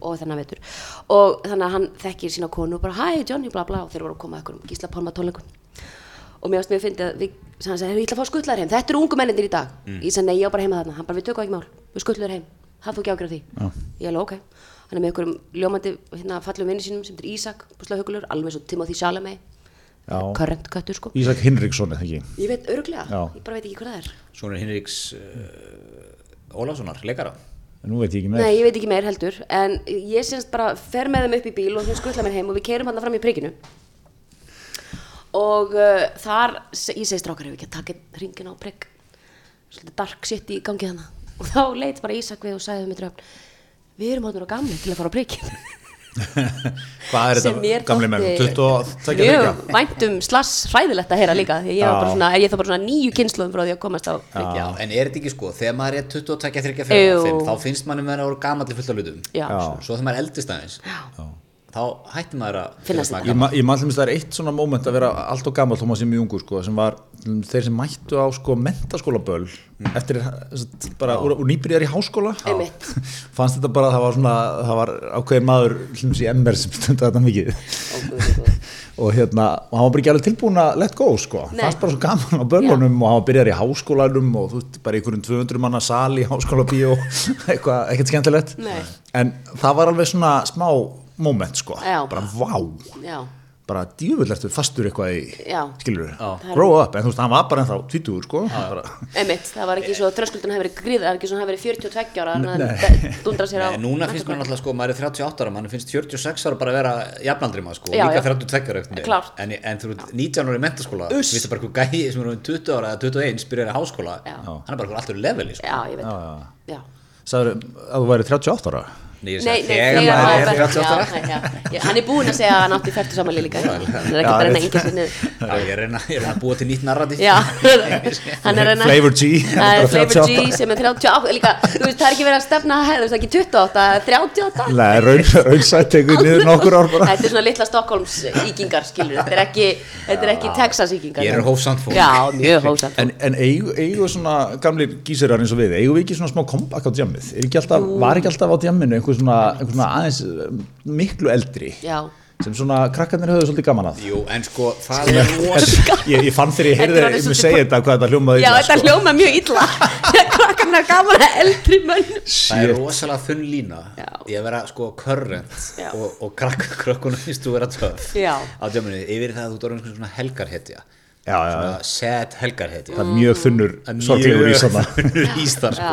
og þennan vetur. Og þannig að hann þekkir sína konu og bara hæ Johnny bla bla og þeir voru að koma okkur um Gísla Pálma tónleikum og mér varst mér að fyndi að við, hann sagði, "Heyrðu, ég ætla að fá skullar heim, þetta eru ungu mennindir í dag. Ég sagði, nei, ég á bara heima þarna, hann bara, við tökum ekki mál. Við skullar heim, þú ekki ágjörð því. Já. ég alveg, ok, hann er með einhverjum ljómandi hérna, fallum vinni sínum sem er Ísak Buslahugulur, alveg svo Timothy Chalamet. Já. current köttur sko. Ísak Hinriksson, eða ekki? Ég veit öruglega, Já. ég bara veit ekki hvað það er. Svona Hinriks uh, Ólafssonar, leikara. Nú veit ég ekki með nei, ég veit ekki meir heldur. En ég semst bara fer með þeim upp í bíl og þau skullar mér heim og við keirum hann fram í prikinu. Og uh, þar, se- ég segi strákar ef við ekki að taka ringin á prikk svolítið dark shit í gangi þannig og þá leit bara Ísak við og sagði við með dröfn við erum áttur á gamli til að fara á prikkin [laughs] Hvað er þetta, gamli menn, þótti 22 mjög væntum slass hræðilegt að heyra líka ég Já. svona, ég þá bara svona nýju kynsluðum frá því að komast á prikkin Já, en er þetta ekki sko, þegar maður er 22, 23, Jú. 45 þá finnst manni með að voru gamalli fullt af hlutum. Já, Já. Svo þegar maður er eldist aðeins þá hættir maður að maður Ég, gaman. ma ég maður það er eitt svona moment að vera allt og gammal þó maður sem mjög ungur sko, sem var mm, þeir sem mættu á sko mentaskólaböll eftir þess, bara úr, úr nýbyrjar í háskóla. Einmitt. [laughs] fannst þetta bara að það var svona það var ákveðin maður hlums í MR sem stundu þetta mikið. [laughs] Og hérna, og hann var bara ekki alveg tilbúin að let go sko, Nei. fannst bara svo gaman á böllunum og hann var byrjar í háskólanum og þú veist, bara í einhverjum 200 manna sal í háskólabíó. [laughs] Eitthvað, ekkert skemmtilegt. Nei. en það var alveg svona smá moment sko, Já. bara vá já, bara djúvill ertu fastur eitthvað í Já. skilur Já. grow up, en þú veist, hann var bara ennþá tvítugur sko, bara, Einmitt, það var ekki svo þröskuldun hefur verið gríð, það er ekki svona hefur verið 42 ára Nei. þannig að dundra sér á Nei, núna finnst mér náttúrulega sko, maður er 38 ára, mann finnst 46 ára bara að vera jafnaldri maður sko, Já, líka já. 32 ára eftir mig. Klárt. en, en þú ert 19 ára í mentaskóla, finnst það bara eitthvað gæði sem er orðinn 20 ára eða 21, byrjar í háskóla, Já. hann er bara alltaf leveli sko. Já, ég veit já, já. Já. sagður að þú væri 38 ára Nei, þegar maður er maður 38 ára. Hann er búinn að segja að hann átti færtu samanlega líka Hann er ekki að reyna engja sér niður. Ég er að búa til nýtt [laughs] er reyna Flavor G, Flavor 38. G sem er 38 líka, þú veist, það er ekki verið að stefna að hefðu, það er ekki 28, það er 38 Nei, raun, raunsætt tekur niður nokkur ár Þetta er svona litla Stockholms íkingar, skilur Þetta er ekki, þetta er ekki Texas íkingar Ég er hófsamt fólk. En, en eigu, svona gamli gísurar eins og við, eigu við ekki svona smá comeback á djammið? Er ekki alltaf, var ekki alltaf á djamminu einhver svona, einhver svona aðeins um, miklu eldri Já, sem svona krakkarnir höfðu svolítið gaman að? Jú, en sko, það er rosa. Ég, ég fann þegar ég heyrði ég svolítið segja þetta hvað þetta hljómaði já illa, þetta sko. hljóma mjög illa [laughs] Krakkarna gaman að eldri mönn Það er rosalega þunn lína Já. að vera sko current Já. og, og krakk, krökkunum finnst þú vera töff Já. á djáminu yfir það að þú dórið svona helgarhetja Já, já, svona já. sad helgarhetja Það er mjög þunnur, Það er sorglegur mjög í svona. [laughs] þunnur ís þar Já,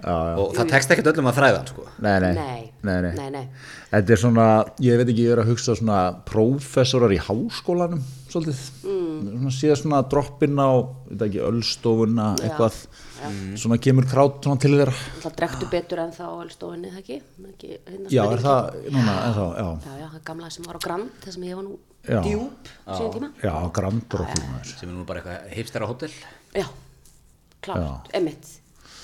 sko og það tekst ekkert öllum að þræða hann sko Nei, nei, Nei, nei, nei. nei, nei. Þetta er svona, ég veit ekki, ég er að hugsa svona prófessorar í háskólanum, svolítið. Mm. svona séð svona droppinn á veit ekki, ölstofuna Já. eitthvað svona kemur krát svona til þeirra Það drektu betur en þá elstofinni, það ekki? ekki hérna já, er það núna, er það, já Já, já, það gamla sem var á Grand, það sem ég var nú Já. djúp síðan tíma. já, grand droppinn maður. sem er nú bara eitthvað hipstera hótel Já, klárt, emitt.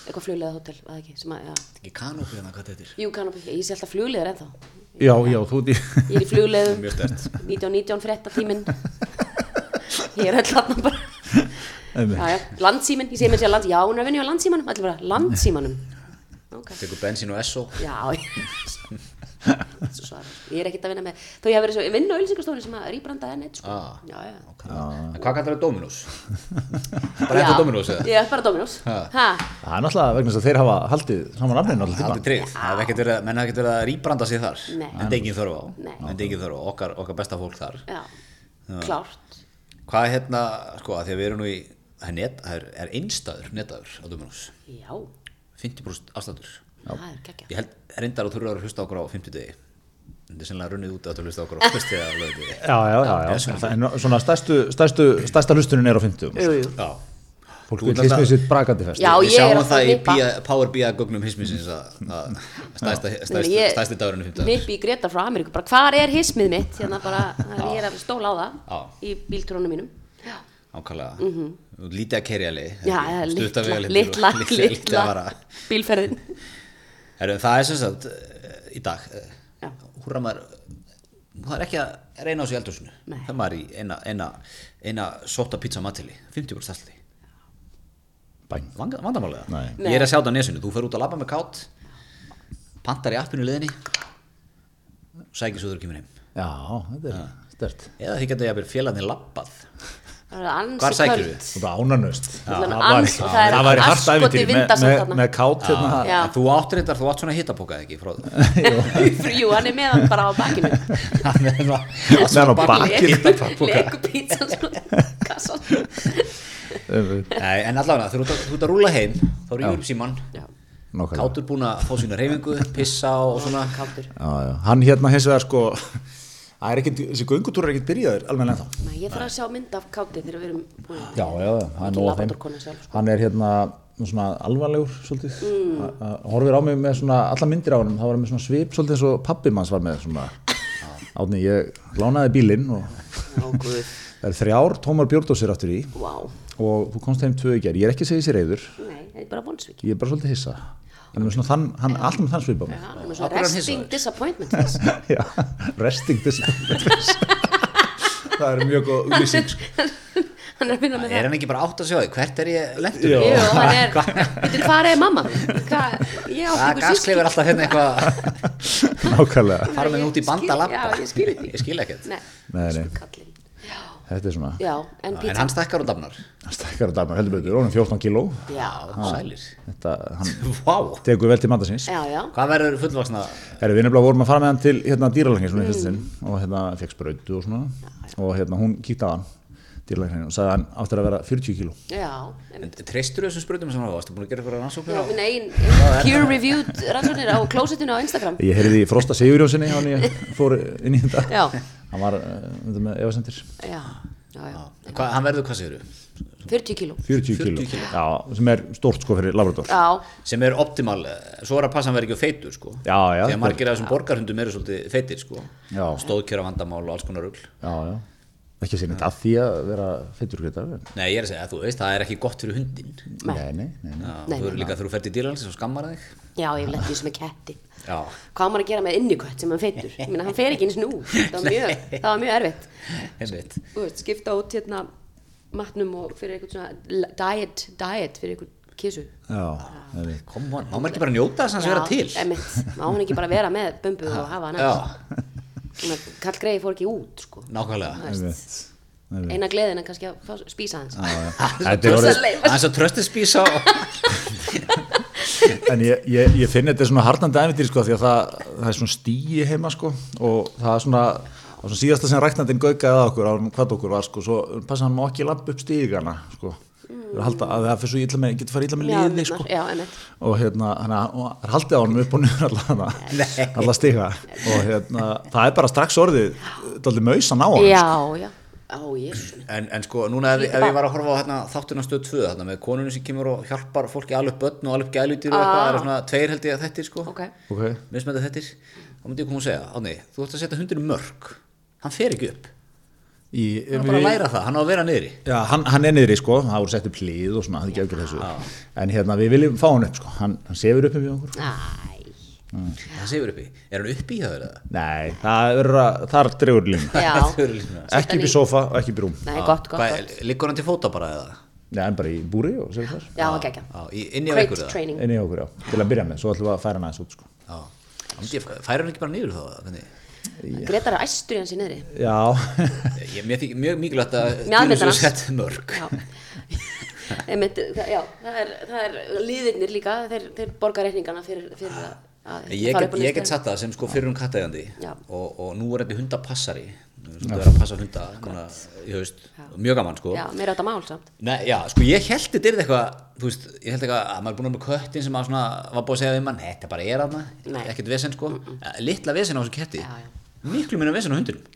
Eitthvað flugleða hótel, það ekki, sem að, já. ekki kanópi hérna hvað þetta er Jú, kannabi, ég sé alltaf flugleðar ennþá. já, já, þú ert í Ég er í stert 1919 frétta tíminn. Ég er hann bara. Einmitt. Já, já, landsíminn, ég segi mér sér lands, já, hún er að vinja á landsímanum, allir bara, landsímanum. Ok, tekur bensin og SO já. Ég er ekkert að vinna með, þó ég hef verið svo, ég vinn á ölsingastofunni sem að rýbranda enn eitt, sko. Ah. Já, já. en hvað kallar það Dominus? [laughs] bara Já. eftir Dominus eða? Er bara Dominus. Ha. Ha, það er náttúrulega vegna þess að þeir hafa haldið saman hef ekkert verið, menn hef ekkert verið að rýbranda sig þar Nei. en það er engin þörf á þörf á, okkar, okkar besta fólk þar já, klárt. hvað er hérna, sko, að því að við erum nú í það er, net, er, einstæður netaður á Dominus, Já, 50% afstæður það er geggja. ég held reyndar að þú eru að hlusta okkur á 50 degi þetta er sennilega runnið út að þú hlusta okkur á 50 degi á lögðu já, já, já, já. Er svona stærstu, stærstu, stærsta hlustunin er á 50 Jú, jú. já fólk vil hismið sitt brakandi fest Já, við ég er sjáum alltaf það í nippa. Power BI gögnum hismisins að að stærsti, dagurinn er 50 Nippi Greta frá Ameríku, bara hvar er hismið mitt? Hérna bara, ég er að stóla á það Já. í bíltrónum mínum. Já, ákvæmlega lítið að kerja leið Mhm. og litla, litla litla vara. bílferðin. Heru, það er sem sagt eh, í dag Já. húra maður það er ekki að reyna á sig eldhúsinu. Nei. það er maður í eina, eina, eina sóta pizza matili 50 úr stallti Bæn. vandamálega Nei. ég er að sjá þetta á nesinu, þú fer út að labba með kátt pantar í appinu í liðinni sækir svo þú kemur heim. Já, þetta er stert eða því getur ég að byrja félagarnir labbað Hvar köld. og það er er hart asskoti æfintýri með, kátt hérna þú áttur þetta, þú átt svona hittapóka ekki frá [laughs] [laughs] Jú, hann er með hann bara á bakinu. [laughs] Meðan á bakinu. Hittapóka Leku pítsan svona kassan. Nei, en allavega, þú ert að- þú ert að rúla heim þá síman Já, Nákvæmlega. Kátur búin að fá sína reyfingu, pissa og svona kátur. já, já. hann hérna hins vegar sko það er ekkert, þessi göngutúr er ekkert byrjaður alveg ennþá. Nei, ég þarf að sjá mynd af káti þegar við erum já, já, hann, er sjálf, sko. hann er hérna svona alvarlegur svolítið. Mm. horfir á mig með svona alla myndir á hann það var með svona svip svolítið eins og pappi manns var með svona. [laughs] Átni ég lánaði bílinn og [laughs] það er þrjár tómar bjórdósir aftur í. Vá. og þú komst heim tvö í gerð ég er ekki segja sér reyður Nei, það er bara vonsvík. ég er bara svolítið hissa hann er svona þann, hann er alltaf með þann svip á mig Já, hann er með svona er resting disappointment. [laughs] Já, resting disappointment [laughs] það er mjög góð úlýsing sko. [laughs] Hann er að vinna með Er það. hann ekki bara átt að sjá því, hvert er ég lendur? Já. Jú, hann er, veitir hvað er mamma? Hvað, ég átti Það er alltaf hérna eitthvað nákvæmlega fara með út í banda Skil- labba Já, ég skil ekki. Þetta er svona já, en En hann stækkar og dafnar. Hann stækkar að dæma heldur betur, honum 14 kíló. Já, Sælir. Þetta, hann [laughs] Vá. tekur vel til manda síns. Já, já. Hvað verður fullvaksna Herri, við nefnilega vorum að fara með hann til hérna, dýralæknir svona í fyrsta sinn og hérna fekk sprautu og svona. Og hérna hún kíkti á hann dýralæknir og sagði að hann áttur að vera 40 kíló. Já, En treystur þessum sprutum sem hann var? Varstu búin að gera eitthvað rannsóknir já á? minn einn peer-reviewed rannsóknir á klósettinu á Instagram. ég heyrði í Frosta Sigurjónsinni hann þetta Já, var uh, með efasendir já, já, já. Hvað, hann verður hvað segir 40 kíló. 40 kíló, 40 kíló. Já, sem er stórt sko fyrir labrador Já, sem er optimal, eh, svo er að passa að hann verði ekki of feitur sko. Já, já, því að margir af þessum borgarhundum eru svolítið feitir sko. Já. stóðkjöra vandamál og alls konar rugl já, já. ekki að segja neitt að því að vera feitur greitar nei, ég er að segja, þú veist, það er ekki gott fyrir hundin nei, nei, nei. Já, Nei, þú eru líka þegar þú ferð í dýralins og skammar þig já, ég vil ekki sem er ketti. Já, Hvað maður að gera með innikött sem hann feitur? Meina, hann fer ekki eins nú. Það var mjög, það var mjög erfitt. veist, skipta út hérna matnum og fyrir eitthvað svona diet, diet fyrir eitthvað kísu. kom on, má maður ekki bara njóta þess að vera til? Emitt, má hann ekki bara vera með bumbu og hafa hann að Kall Grey fór ekki út, sko. nákvæmlega. Það Eina gleðin er kannski að spísa hans. [laughs] þetta er hann svo tröstið spísa og [laughs] [laughs] En ég, ég, ég finn þetta svona harnandi æfintir sko því að það, það er svona stíi heima sko og það er svona, svona síðasta sem ræknandinn gaukaði að okkur á hvað okkur var sko, svo passa hann ekki lampa upp stígana sko, mm. halda, að það fyrir svo illa með, getur farið illa með Já, liði sko. já, og hérna, hann er haldið á hann upp og niður alla, alla stiga. Og hérna, það er bara strax orðið dálítið mausan á hann Já, já. Á, jésus En, en sko, núna ef, ef ég var að horfa á hérna, þáttuna stöð 2 þarna, með konunum sem kemur og hjálpar fólki alveg börn og alveg gælutýr og eitthvað, Ah. það eru svona tveir held ég að þettir sko, Ok, ok, mismænda þettir þá myndi ég koma að segja, Átni, þú ætti að setja hundinu mörg hann fer ekki upp, í, hann er bara að læra það hann á að vera niðri. Já, hann, hann er niðri sko, það voru sett upp hlið og svona, það er ekki auðvitað þessu. En hérna við viljum fá hann upp sko, hann, hann sefur upp með okkur næ það sefur uppi, er hann uppi í það eða? Nei, það er að, þar dregur línu Já, [laughs] Það er líka- ekki upp í sofa og ekki upp í rúm nei, gott, gott, gott. liggur hann til fóta bara eða? Nei, hann bara í búri og sefur þar Já, ok, ekki Já, í, inni á ykkur Great eða? training. Einni okkur, já, til að byrja með, svo ætlum við að færa hann aðeins út sko. Færir hann ekki bara niður þá? Gretar er æstur í hans í niðri. Já, [laughs] Ég, mér þykir mjög mikilvægt að Mjög Já. Einmitt, það, já, það er, það er liðirnir líka, þeir, þeir borga reikningana fyrir, fyrir að, að Ég get, ég get satt það sem sko fyrir um kattægandi og, og nú er þetta hundapassari. Þú verður að passa hunda núna, haust, mjög gaman sko. Já, mér er þetta mál samt. Nei, já, sko ég held þetta er eitthvað þú veist, ég held eitthvað að maður er búin að með köttin sem svona, var búin að segja við mann, þetta bara er aðna ekkert vesen sko, mm litla vesen á þessu ketti. Já, miklu minna vesen á hundinum.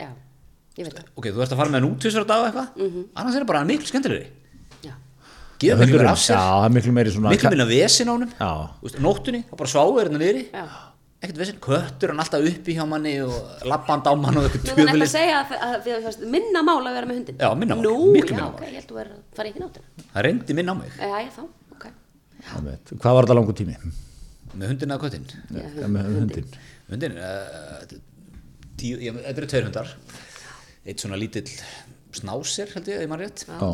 Ok, þú ert að fara með hann út á dag eitthvað? Annars er það bara miklu skemmtilegri geða miklu meira af sér, Já, það er miklu meiri svona miklu minna vesen á honum. Já. Þú veist, nóttunni, þá bara sváu er hérna niðri. Já. Ekkert vesen, köttur hann alltaf uppi hjá manni og labband á mann og eitthvað Nú þannig að tjöfulist segja að, að, að, minna mál að vera með hundin Já, minna mál, Nú, miklu minna mál. ég það reyndi minn á mig. Já, já, þá, ok. Einmitt. Hvað var þetta langur tími? með hundin eða köttin Ja, með hundin hundin, uh, tíu, ég, þetta eru tveir hundar. Eitt svona lítill snásir held ég, ef maður rétt. Já,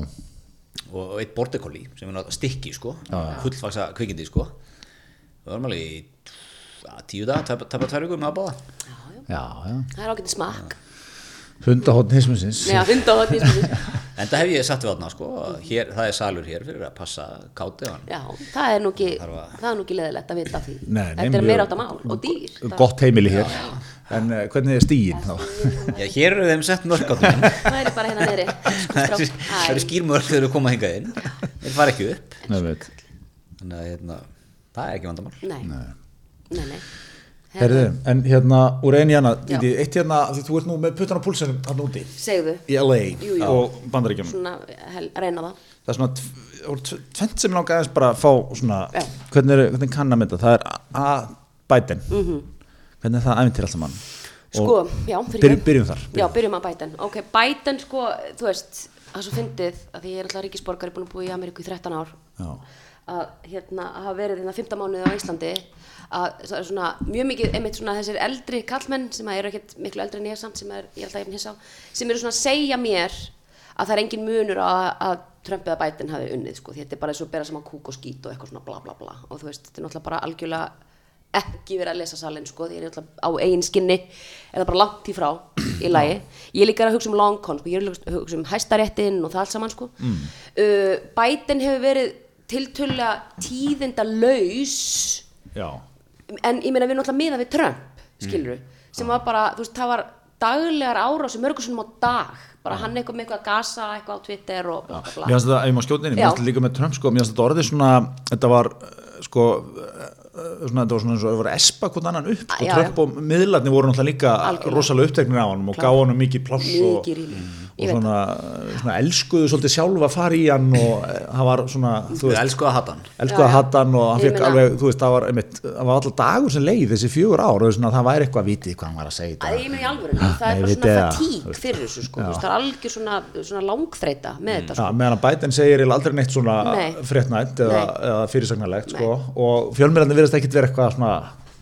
og, og eitt border collie sem er náttúrulega stikki sko, Já, já. fullfaksa kvikindi sko. Við varum alveg í tíu dag, tæpa tvær vikur með að báða. Já, já. Það er ágætið smakk. Hundahotn hismusins Já, [laughs] en það hef ég satt við átna sko hér, það er salur hér fyrir að passa káti hann Já, það er nú ekki, að- er nú ekki leðilegt að vita af því. Þetta er meira átta mál og dýr. Gott heimili hér En uh, hvernig er stíin þá? já, hér eru þeim sett mörg áttum Það er bara hérna neyri það eru skýrmörg þegar þú koma hingað inn. Þeir fara ekki upp. Þannig að hérna, það er ekki vandamál. Nei, nei, nei Herðu, en hérna úr einu hérna, eitt hérna, því þú ert nú með puttan á púlsinum hann úti. Segðu, í LA Jú, jú. og bandaríkjum svona, hel, reyna það. Það er svona tv- það voru tv- tvennt sem langaði aðeins bara að fá svona, hvernig, er, hvernig kann að mynda. Það er A. Biden. Mhm. Hvernig er það æfintir alltaf mann Sko, já, byrjum, byrjum þar Já, byrjum. að Biden. Ok, Biden sko, þú veist það er svo fyndið að því ég er alltaf ríkisborgari búin að búa í Ameríku í 13 ár. Já. að hérna að hafa verið hérna 15 mánuði á Íslandi að það er svona mjög mikið einmitt svona þessir eldri kallmenn sem eru ekkert miklu eldri en ég samt sem er, ég held að ég hins á sem eru svona að segja mér að það er engin munur að, að Trump eða Biden hafi unnið sko, þetta er bara eins og bera saman kúk og skít og eitthvað svona bla bla bla. Og þú veist, þetta er náttúrulega bara algjörlega ekki verið að lesa salin sko, því ég er náttúrulega á eigin skinni er það bara langt í frá í lagi. Ég er líka að hugsa um long con sko, ég er að hugsa um hæstaréttin og það allt saman sko. mm. uh, Biden hefur verið tiltölulega tíðinda laus Já. en ég meina við erum náttúrulega miða við Trump skilur sem var bara, þú veist, það var daglegar árásum mörgursunum á dag. Bara hann eitthvað með eitthvað að gasa eitthvað á Twitter og bla bla Mér bla finnst þetta, ef ég má skjóta inn, í, mér finnst þetta líka með Trump sko, mér finnst þetta orðið svona, þetta var uh, sko, svona, þetta var svona eins og að espa hvort annan upp, sko, Já, Trump og miðlarnir voru náttúrulega líka Algjörlega. rosalega uppteknir á hann og gáði hann mikið pláss og, og svona, svona elskuðu svolítið sjálfa að fara í hann og eh, það var svona, þú Við veist, elsku að hata hann elskuðu Já, að já. hatta hann og hann fekk alveg, þú veist, það var einmitt, það var alltaf dagur sem leið þessi fjögur ár og svona, það væri eitthvað að viti hvað hann var að segja í að dag. ég meina í alvöru, það er bara svona það, fatík fyrir þessu sko, þú veist, það er algjör svona, svona langþreita með þetta sko. meðan að Biden segir aldrei neitt svona Nei. fréttnætt eða, Nei. eða fyrirsagnarlegt sko, og fjölmjörðandi virðast ekkit vera eitthvað svona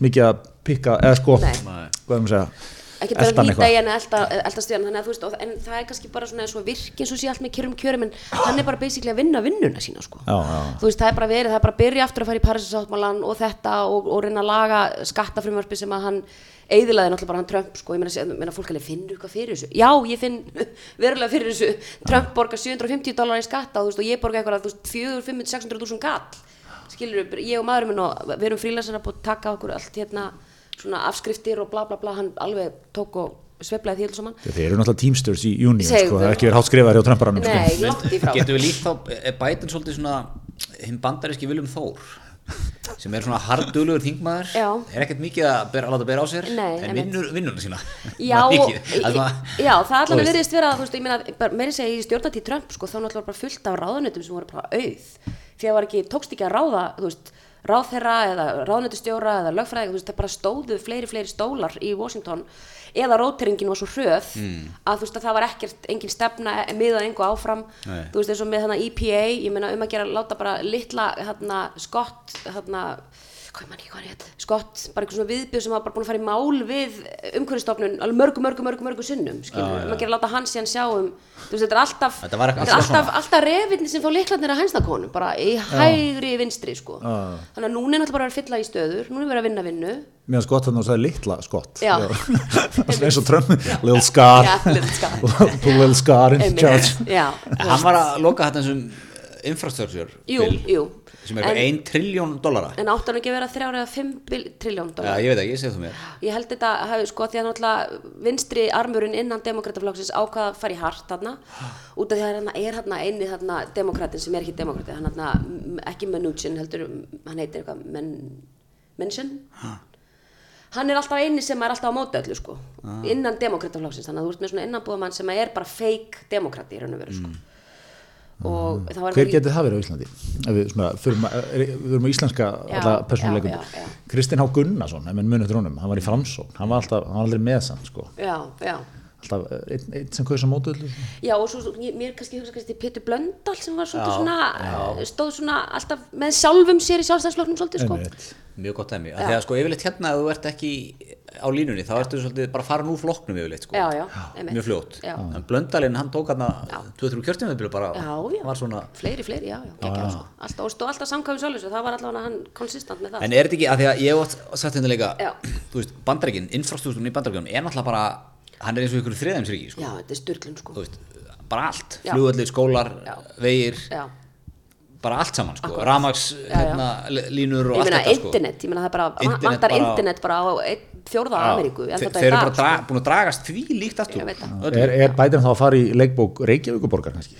mikið að pikka, eða sko hvað er maður að segja ekki bara eitthvað. í henni elda, stíðan þannig að þú veist, og, en það er kannski bara svona og virk eins og sé allt með kjörum kjörum en hann er bara basically að vinna vinnuna sína sko. Já, já. þú veist, það er bara verið, það er bara að byrja aftur að fara í Parísasáttmálan og þetta og, og reyna að laga skattafrumvarpi sem að hann eðilaði náttúrulega bara hann Trump sko, ég meina, fólk alveg finnur eitthvað fyrir þessu já, ég finn [laughs] verulega fyrir þessu Trump borgar 750 dólar í skatta og, veist, og ég borga eitthvað, þú veist, 4, 500, 600 þúsund kall skilur, ég og maðurinn við erum frílansar að búið að taka okkur allt hérna svona afskriftir og bla bla bla hann alveg tók og sveiflaði því alls saman Þeir eru náttúrulega teamsters í júni sko, það er ekki verið hátt skrifaðar hjá Trumparanum sko. Getum við líkt þá, er Biden svolítið svona hinn bandaríski Viljum Þór sem er svona hardulugur þingmaður Já. er ekkert mikið að, bera, láta bera á sér Nei, en vinnur vinnuna sína Já. Það er já, það allan að veist. virðist vera, þú veist, ég meina, bara meiri segja í stjórnatíð Trump, sko, þá náttúrulega bara fullt af ráðunötum sem voru bara auð, því að var ekki, tókst ekki að ráða, þú veist, ráðherra eða ráðunötustjóra eða lögfræði, þú veist, það bara stóðu fleiri, fleiri stólar í Washington eða róteringin var svo hröð Hmm. að þú veist að það var ekkert, engin stefna miðað engu áfram, Nei. þú veist eins og með þarna EPA, ég meina um að gera láta bara litla, hérna, skott, hérna hvað mann hvað hann hétt, skott, bara eitthvað svona viðbjöð sem var bara búin að fara í mál við umhverfistofnun alveg mörgu, mörgu, mörgu, mörgu sinnum skilur, um að gera láta hans síðan sjá um þú veist, þetta er alltaf, Þetta þetta er alltaf alltaf, refinni sem fá liklarnir að hænsnakonum, bara í hægri vinstri, sko, þannig að núna er náttúrulega bara að fylla í stöður, núna er verið að vinna vinnu. Mér finnst gott að þú sagði litla skott Já. [laughs] eins og Trump, little scar. Já, little scar. [laughs] In charge. Hann var að loka þetta þessum infrastructure jú, bill, jú sem er 1 triljón dollara. En áttu hann ekki að vera þrjára eða 5 triljón Já, dólar ég veit ekki, ég segi þú mér. Ég held þetta hafi sko því að náttúrulega vinstri armurinn innan demokrataflokksins ákvaða að fara í hart þarna. Út af því að hérna er hérna einni þarna demokratin sem er ekki demokrati hann m- ekki Mnuchin heldur hann heitir eitthvað Men, Mention hann er alltaf einni sem er alltaf á móti öllu sko innan demokrataflokksins þannig að þú ert með svona innanbúðamann sem er bara fake demokrati í raun og veru sko. Og var Hver getið það verið á Íslandi? Við, svona, er, við erum íslenska já, já. Kristinn Há Gunnarsson, munið drónum hann var í framsókn, hann var, alltaf, hann var aldrei með samt sko. já, já alltaf eh, einn, einn sem kausa mótu öllu Já og svo, mér kannski hugsa kannski Pétur Blöndal sem var svolítið svona stóð svona alltaf með sjálfum sér í sjálfstæðsflokknum svolítið sko. Einmitt. Mjög gott dæmi, af því að sko yfirleitt hérna að þú ert ekki á línunni, þá ertu svolítið bara að fara nú flokknum yfirleitt sko. Já, já. Mjög fljótt, Já. en Blöndalinn hann tók hann að 2-3 kjörtímabil bara Já, já, var svona fleiri, fleiri, já, já, já, sko. alltaf, og stóð alltaf samkvæmum sjálfur það var allavega hann konsistant með það. En er þetta ekki, af því að ég hann er eins og ykkur þriðæmsríki sko. Já, þetta er styrlun sko þú veist, bara allt, Já. flugöllir, skólar Já. vegir, Já, bara allt saman sko, ramags, hérna, línur og ég allt meina þetta sko. internet, ég meina það er bara Internet vantar bara- internet bara á fjórða. Ameríku þeir er eru bara sko. búin að dragast því líkt aftur. Er, er Biden þá að fara í leikbók Reykjavíkuborgar kannski?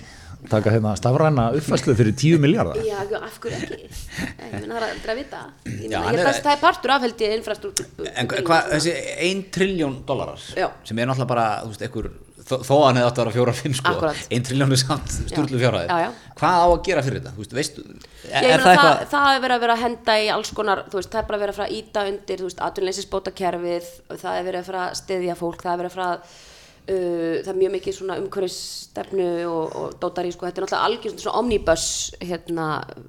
Taka hérna stafræna uppfæslu fyrir 10 miljardar? Já, af hverju ekki? Ég það er aldrei að vita Ég er- held að það er partur af held ég infrastruktúr En hvað, þessi 1 triljón dólarar sem er náttúrulega bara, þú veist, einhver þó að hann hefði átt að vera fjóra fimm sko Akkúrat. 1 triljón er samt Já, já. hvað á að gera fyrir þetta, þú veist, veistu er meina, það það, eitthvað það er verið að vera að henda í alls konar, þú veist, það er bara verið að fara að íta undir, þú veist, atvinnuleysisbóta kerfið, það er verið að fara að styðja fólk, það er verið að fara að, uh, það er mjög mikið svona umhverfisstefnu og, og dótari, sko, þetta er náttúrulega algjör svona, omnibus, hérna,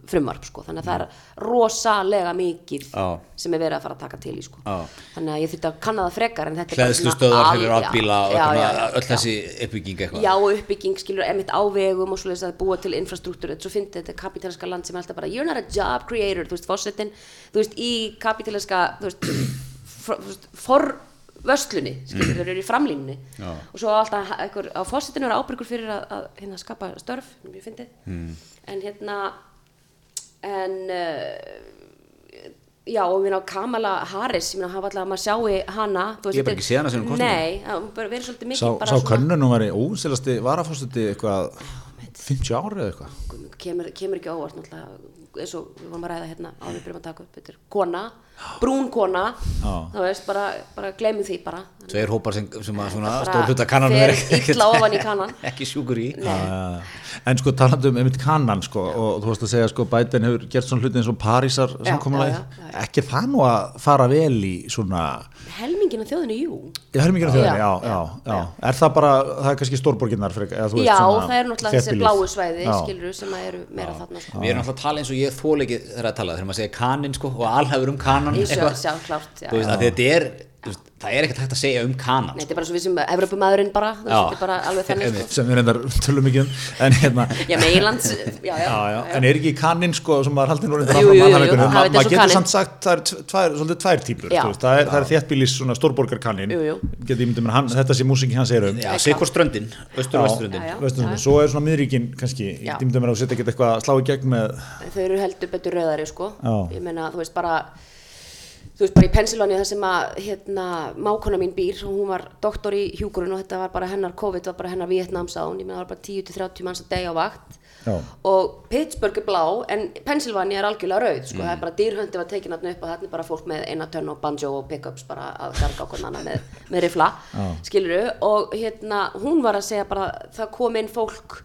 frumvarp, sko, þannig að það er rosalega mikið Já. sem er verið að fara að taka til í, sko. Já. Þannig að ég þurfti að kanna það frekar, en þetta er bara svona hlæðslustöðar al- fyrir já, átbíla og já, já, já, öll þessi uppbygging eitthvað. Já, og uppbygging, skilur, emitt á vegum og svoleiðis að búa til infrastruktúr, svo finnst þetta kapitaliska land sem er alltaf bara, you're not a job creator, þú veist, fórsetin, þú veist, í kapitaliska, [clears throat] þú veist, for, forvöslunni, skilur, [clears throat] þeir eru í framlínunni Já. og svo alltaf einhver, á fórsetinu er ábyrgur fyrir að, að hérna skapa störf, ég fyndið, Hmm. en hérna, en, uh, Já, og ná Kamala Harris, ég meina, hafa alltaf að maður sjái hana þú veist, Ég hef ekki séð hana sem hún kosningu. Nei, bara verið svolítið mikið Sá, bara sá könnunum var í ósilasti varafórstuti eitthvað 50 ári eða eitthvað kemur, kemur ekki óvart náttúrulega eins og við vorum að ræða hérna á við byrjum að taka upp þetta er kona, brún kona Já. þá veist, bara, bara gleymum því bara. Tveir hópar sem, sem að svona stór hluta kannan er illa ofan í kannan. [laughs] ekki sjúkur í. Uh, en sko talandi um einmitt kannan sko, og þú veist að segja sko Biden hefur gert svona hluti eins og Parísar Já, samkomulagi já, já, já. ekki er það nú að fara vel í svona helmingin af þjóðinu, jú. Ekki að þjóðinni, já, Já, já, já, er það bara, það er kannski stórborginnar frekar, eða Já, svona það eru náttúrulega þessi bláu svæði skilur sem að eru meira þarna sko. við erum alltaf að tala eins og ég þól ekki þegar að tala þegar maður segir kanin sko og alhæfur um kanan Að þetta er þú veist, það er ekkert hægt að segja um kanan Nei, sko. þetta er bara svo við sem Evropumæðurinn bara, þetta er bara alveg þannig sko. sem við reyndar tölum ekki um en hérna Já, [laughs] Já, já, en er ekki kannin sko sem maður haldið nú reyndar Jú, áfram jú, jú, alhæfingunum, jú, ma- það veit eins maður getur samt sagt það er svolítið tvær típur Já. þú veist, það er, það er þéttbílis svona stórborgar hann, þetta sé músík hans er um já, sikkur ströndin, svo er svona miðríkin kannski, slá í gegn með þau eru heldur betur rauðari sko. Ég meina þú veist bara þú veist, bara í Pennsylvania þar sem að hérna, mákona mín býr og hún var doktor í hjúkurinn og þetta var bara hennar COVID, var bara hennar Vietnams á hún, ég meina það var bara 10-30 manns að degja á vakt. Já. og Pittsburgh er blá en Pennsylvania er algjörlega rauð sko, það er bara dýrhöndi var tekin þarna upp og þarna er bara fólk með eina tönn og banjo og pickups bara að garga okkur annað með, með rifla skiluru og hérna hún var að segja bara það kom inn fólk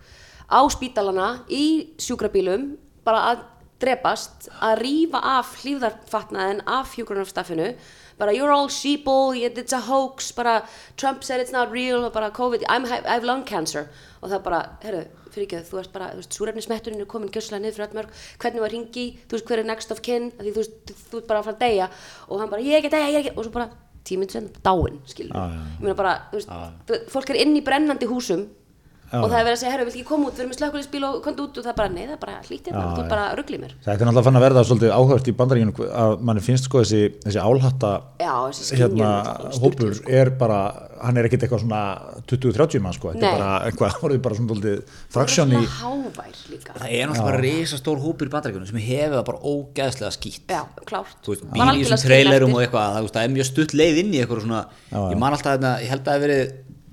á spítalana í sjúkrabílum bara að drepast að rífa af hlýfðarfatnaðin af hjúgrunarstaffinu bara you're all sheeple, it's a hoax bara Trump said it's not real bara COVID, I'm, I have lung cancer. Og það bara, herru, fyrir ekki þú ert bara, þú veist, súrefnismetturinn er komin gjössalega niður fyrir öll mörg, hvernig var ringi, þú veist hver er next of kin, því þú veist, þú ert bara að fara að deyja. Og hann bara, ég er ekki að deyja, ég er ekki og svo bara, tíminn sem dáin, skilur já, já. ég meina bara, þú veist, þú- fólk er inn í brennandi húsum og það er verið að segja, herru, vilt ekki koma út, við erum með slökkulisbíl og komdu út. Og það er bara, nei, það er bara hlítið Já, þú já. er bara ruggli mér. Þetta er náttúrulega fann að verða svolítið áhört í bandaríkjunum að manni finnst sko þessi, þessi álhatta Já, þessi hérna, hópur sko. er bara, hann er ekkit eitthvað svona 20-30 mann sko, þetta er bara eitthvað, [laughs] orðið bara svona svolítið það er fraksjón í, svona hávær líka. Það er náttúrulega bara risastór hópur í bandaríkjunum sem hefur það bara ógeðslega skýtt. Já, klárt. Þú veist,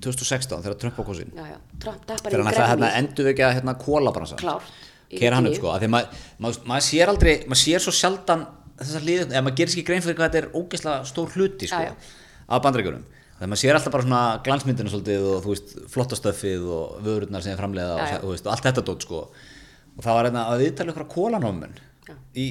Var bíl í algjörlega þessum skilin trailerum eftir. og eitthvað það, þú veist, það er mjög stutt leið inn í eitthvað svona Já, já. ég man alltaf hérna, ég held að það hef verið 2016 þegar Trump Trump deppar þegar hann ætlaði hérna gremmi endurvekja hérna kólabransa Klárt, í kera hann upp sko, að maður mað, mað sér aldrei, maður sér svo sjaldan þessar liðið, eða maður gerir sér ekki grein fyrir hvað þetta er ógeðslega stór hluti sko, Já, já. af bandaríkjunum þegar maður sér alltaf bara svona glansmyndinu svolítið og þú veist, flottastöfið og vörurnar sem er framleiða og, og allt þetta dót sko og það var hérna að viðtala ykkur kólanómun Já. í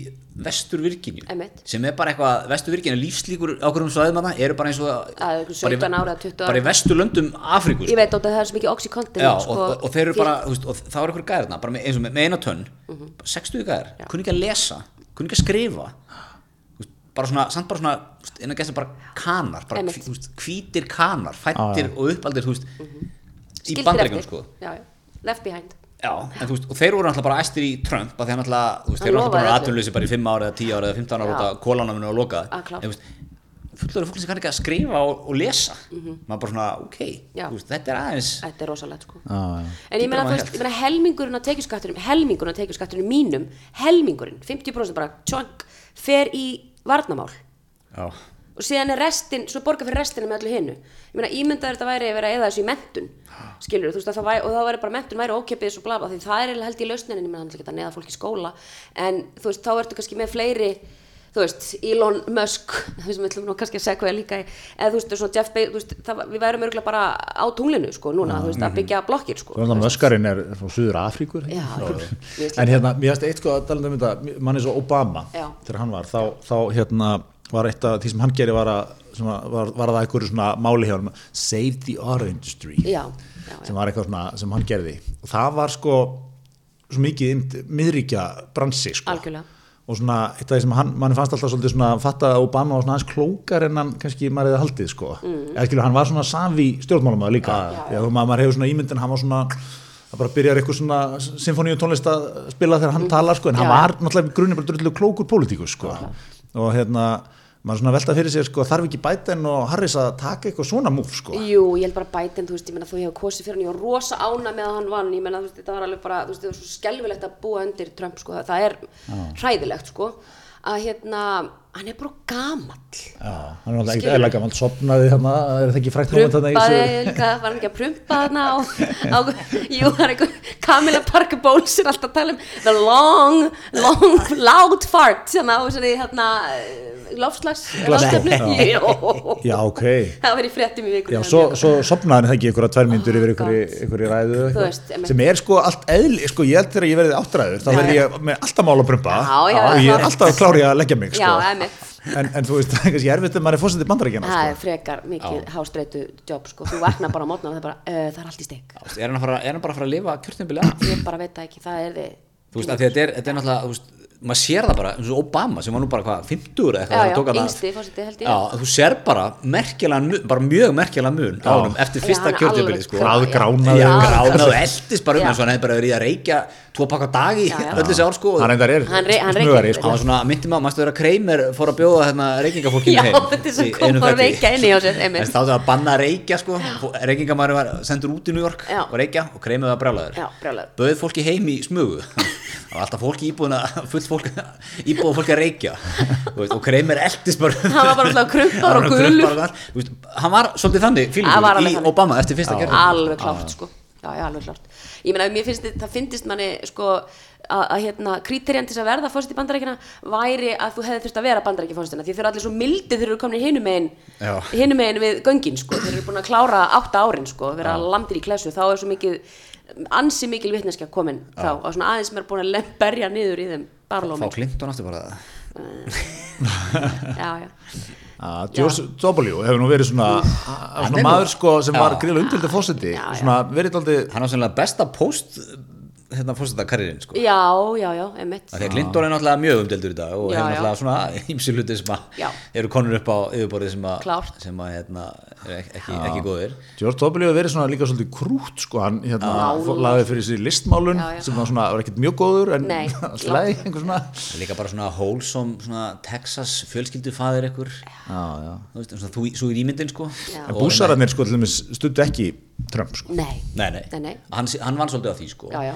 vestur Virginíu Einmitt. sem er bara eitthvað, vestur Virginíu lífslíkur ákveðum svæðum að eru bara eins og Það einhver bara í- 17 ára, 20 ára. bara í vestur löndum Afríku ég veit að það er svo mikið oxycontin Já, sko, og, og, og þeir eru bara, veist, og þá eru ykkur gæðirna bara með, eins og með, með eina tönn Mhm. 60 gæðir, kunni ekki að lesa kunni ekki að skrifa bara svona, samt bara svona innan gæstum bara kanar bara hvítir kanar, fættir og uppaldir þú veist, í Mhm. skildir bandreikunum eftir. sko já, já. left behind Já, en þú veist, og þeir voru náttúrulega bara æstir í Trump að þeir náttúrulega, þú veist, þeir eru náttúrulega bara atvinnleysi bara í 5 ára eða 10 ára eða 15 ára út að kólanaminu og lokað Ah, klárt. En, þú veist, fullur fólk sem kann ekki að skrifa og, og lesa. Maður bara svona, ok, veist, þetta er aðeins þetta er rosalegt sko. Já, já. en ég meina, þú veist, meina helmingurinn á tekjuskattunum helmingurinn á tekjuskattunum mínum helmingurinn, 50% bara tjónk, fer í varnamál Já, og síðan er restin, svo borga fyrir restina með öllu hinnu ég meina ímyndaður þetta væri að vera eða þessu í mentun skilur þú veist að það væri, og þá væri bara mentun væri ókepið svo blafa því það er held í lausnin en ég meina hann er ekki að neða fólk í skóla. En þú veist þá ertu kannski með fleiri þú veist Elon Musk [laughs] þú veist við ætlum nú kannski að segja líka eða þú veist svona Jeff Bezos það, við værum örgulega bara á tunglinu sko núna þú veist að byggja blokkir sko. Svo er það möskarinn er frá Suður Afríkur En hérna, mér var eitt af því sem hann gerir var að að- var, var það einhverju svona máli hjá hann Save the Auto Industry já, já, sem var eitthvað svona sem hann gerði. Og það var sko svo mikið miðríkja bransi sko. Algjörlega. Og svona eitt af því sem hann, mann fannst alltaf svolítið svona að fatta að Obama var svona aðeins klókar en hann kannski maður hefði haldið sko. Mm. eða skilur hann var svona savi stjórnmálum líka. Já, já, maður, hefur svona ímyndin hann var svona það bara byrjar eitthvað svona symfóníu tónlist að spila þegar hann talar sko. En hann var náttúrulega grunni bara drullu klókur pólitíkus sko. Og hérna maður svona velta fyrir sér sko þarf ekki Biden og Harris að taka eitthvað svona múf sko? Jú, ég held bara Biden, þú veist, ég meina þú hefur kosið fyrir hann, ég var rosa ána með að hann vann, ég meina þú veist, þetta var alveg bara, þú veist, þetta var svo skelfilegt að búa undir Trump, sko, það er hræðilegt, sko, að hérna, hann er bara gamall, Já, hann er Skilurðu? eðlega gamalt sopnaði þarna, er það ekki frækt í þessu- líka, var hann ekki að prumpa þarna á, á jú, það er einhver Camilla Parker Bowles er alltaf að tala um the long, long, loud fart, sem á þessari, hérna, lofslags, ráðstefnu, Já. Ok. Það var í fréttum í vikunni. Já, svo, svo sopnaði hann ekki einhverja tvær myndur yfir einhverju, God. einhverju ræðu eða eitthvað, veist, sem er sko allt eðli, sko ég held þegar ég verði áttræður þá verði ég með alltaf mál að prumpa og ég er alltaf klári að leggja mig sko. En, en þú veist, [laughs] það er kannski erfitt ef maður er fósitið bandarækjana Það er sko. frekar mikið hástreitu jobb sko, þú vaknar bara á mótna og það er bara, uh, það er allt í steik er hann, að fara, er hann bara að fara að lifa kjörtnumbilið af? ég bara veit það ekki, það er þið. Þú veist, af því að þetta er, þetta er náttúrulega veist, maður sér það bara, eins og Obama sem var nú bara hvað, 50 eða eitthvað Já, þegar já, yngsti fórseti held ég. já, þú sér bara mun, bara mjög merkilegan mun á honum eftir fyrsta er sko. gránaður og eldist bara um eins og hann hefði bara verið í að reykja tvo pakka á dag í Já, já. öll þessi ár sko hann reyndar er reykir. sko. hann svona, myndi maður, maður stöður að Kramer fór að bjóða hérna reykingafólkinu Já, heim þetta er svo í kom þætti. reykja inni hjá sér, einmitt. En þá að banna að reykja sko reykingamæður var sendur út í New York Já. og reykja og Kramer var brjálæður Já, brjálæður. bauð fólki heim í smugu [laughs] það var alltaf fólk í íbúðuna fullt fólk, íbúða fólk að reykja og Kramer eldist bara Hann var bara alltaf krumpaður Hann og gulur. hann var svolítið þannig alveg í. Obama eftir fyrsta gerð ég meina, mér finnst þið- það finnst manni sko að, að hérna, þess að verða fórst í bandarækina væri að þú hefði þurft að vera bandarækja fórstina því þeir eru allir svo mildi þeir eru komin hinum Já. hinum megin við göngin sko. Þeir eru búin að klára átta árin sko vera lamdir í klessu, þá er svo mikið ansi mikil vitneskja komin þá og svona aðeins sem er búin að berja niður í þeim fá barlómin Clinton aftur bara. [laughs] Já, já. Að George W. hefur nú verið svona, svona maður sko sem var Já. gríðlega umtildi svona verið aldrei hann var sannlega besta post hérna fórstætta karriðin sko já, já, já, emitt að Clinton er náttúrulega mjög umdeldur í dag og Já, hefur já. náttúrulega svona ýmsi hluti sem að Já. eru konur upp á yfirborðið sem að, sem að hérna, er ek- ekki, ekki góðir George W. hefur verið svona líka svolítið krút sko, hann hérna Já. laði fyrir sér listmálun Já, já. sem var svona, var ekkert mjög góður en leið, [laughs] einhver svona líka bara svona wholesome svona Texas fjölskyldufaðir já, já. þú veist, svona, þú, svo er ímyndin sko Já. en búsararnir sko til dæmis studdu ekki Trump sko nei, nei, nei, Nei, nei. Hann, hann vann svolítið á því sko já, já,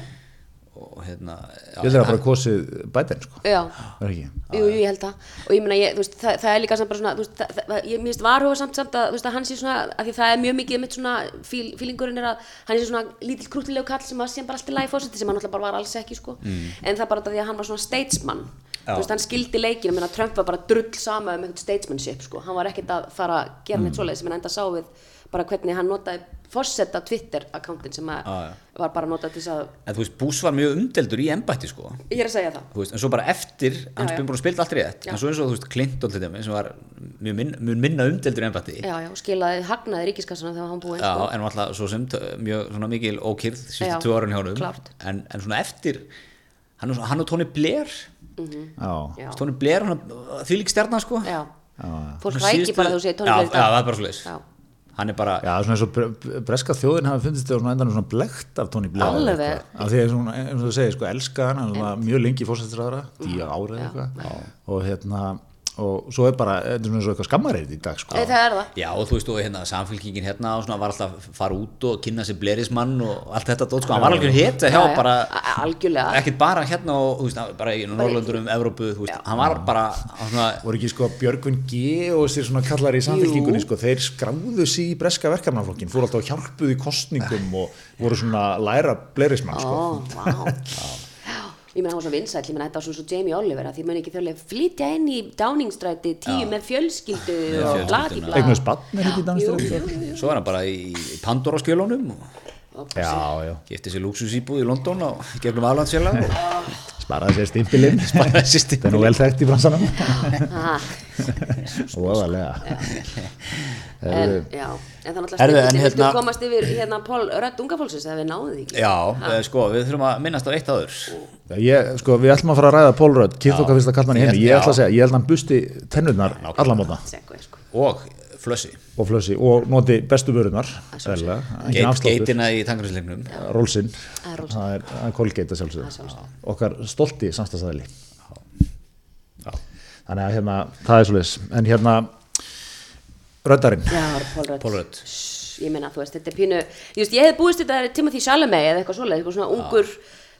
og hérna ég held að það bara kosið Biden sko. Já. er ekki? Jú, jú, ég held það og ég meina, ég, veist, það, það er líka samt bara svona, veist, það, það, ég mér finnst varhuga samt samt að, að hann sé svona, að því það er mjög mikið mitt svona, fíl, fílingurinn er að hann sé svona lítill krúttilegu kall sem að sé bara alltaf lægi fórseti sem hann alltaf bara var alls ekki, sko. En það bara af því að hann var svona statesman. Þú veist, hann skildi leikinu, menna Trump var bara drull sama um eitthvað statesmanship, sko. Hann var ekkert að fara að gera neitt svoleiðis sem hann enda sá við bara hvernig hann notaði fórseta Twitter-akkántin sem að Já, já. var bara notað til þess að en þú veist, Bush var mjög umdeldur í embætti sko. Ég er að segja það. Þú veist, en svo bara eftir, hann já. spil búin að spila allt rétt Já. en svo eins og þú veist, Clinton til dæmis sem var mjög, minn, mjög minna umdeldur í embætti. Já, já, og skilaði hagnaði ríkiskassana þegar hann búið Já, en var alltaf svo sem mjög svona mikil ókýrð síðustu tvö árin hjá honum. klárt. en, en svona eftir hann, hann og Tony Blair. Já, Já. Tony Blair, því lík stjarnar sko. Já, já, fólk síðustu- bara þegar þú segir já, tónleik já, það er bara svo Já. Hann er bara, Já, svona eins og bre- breska þjóðin hafi fundist þetta svona endanum svona blekt af Tony Blair Alveg. af því að svona, eins og þú segir, sko, elska hann hann var mjög lengi fórsættisræðara, tíu árið eitthvað. Og hérna og svo er bara, þetta er svona eins og eitthvað skammarið í dag sko. Það er það. Já og þú veist og hérna samfélkingin hérna og svona var alltaf að fara út og kynna sér blerismann og allt þetta dót sko, hann var alveg hétta hjá Já, já. bara algjörlega. ekkert bara hérna og þú veist, bara í Norrlöndurum, Evrópu, þú veist, hann var bara á svona, voru ekki sko Björgvin G og sér svona kallar í samfélkingunni sko, þeir skráðu sig í breska verkefnaflokkin fóru alltaf og hjálpuðu í kostningum og voru svona læra blerismann sko. [laughs] Já, Ég meina hann var svo vinsæll, ég meina þetta var svona svo Jamie Oliver að því muni ekki þjóðlega flytja inn í Downingstræti tíu með fjölskyldu og fjölskylduna. bladi bla eignast bann er ekki í jú. svo var hann bara í Pandora skjölunum og já, já, Gifti sér luxusíbúð í London og gefnum aðlandsfélag og sparaði sér stimpilinn. [laughs] Þetta er nú vel þekkt í bransanum. [laughs] Óalega [laughs] En, já, en það er náttúrulega hérna- Viltu komast yfir hérna Pól Rödd ungafólksins eða við náðum því ekki? Já, eh, sko, við þurfum að minnast á eitt áður. Ég, sko, við ætlum að fara að ræða Paul Rudd kynþokka fyrst að kalla hann í Ég- heimi. Ég ætla að segja, ég held að hann busti tennurnar alla móta Seggu, sko. og Flössi. Og flössi og noti bestu vörunar Geitina í tangarisleiknum Rólsinn, Það er er, að sjálfsögðu. Okkar stolti samstagsæðili þannig að hérna, það er svolítið en hérna Röddarinn. Já, Pól Rödd Paul Rudd. Ég meina, þú veist, þetta er pínu veist, ég hef búist þetta Timothy Chalamet eða eitthvað svoleið, eitthvað svona ungur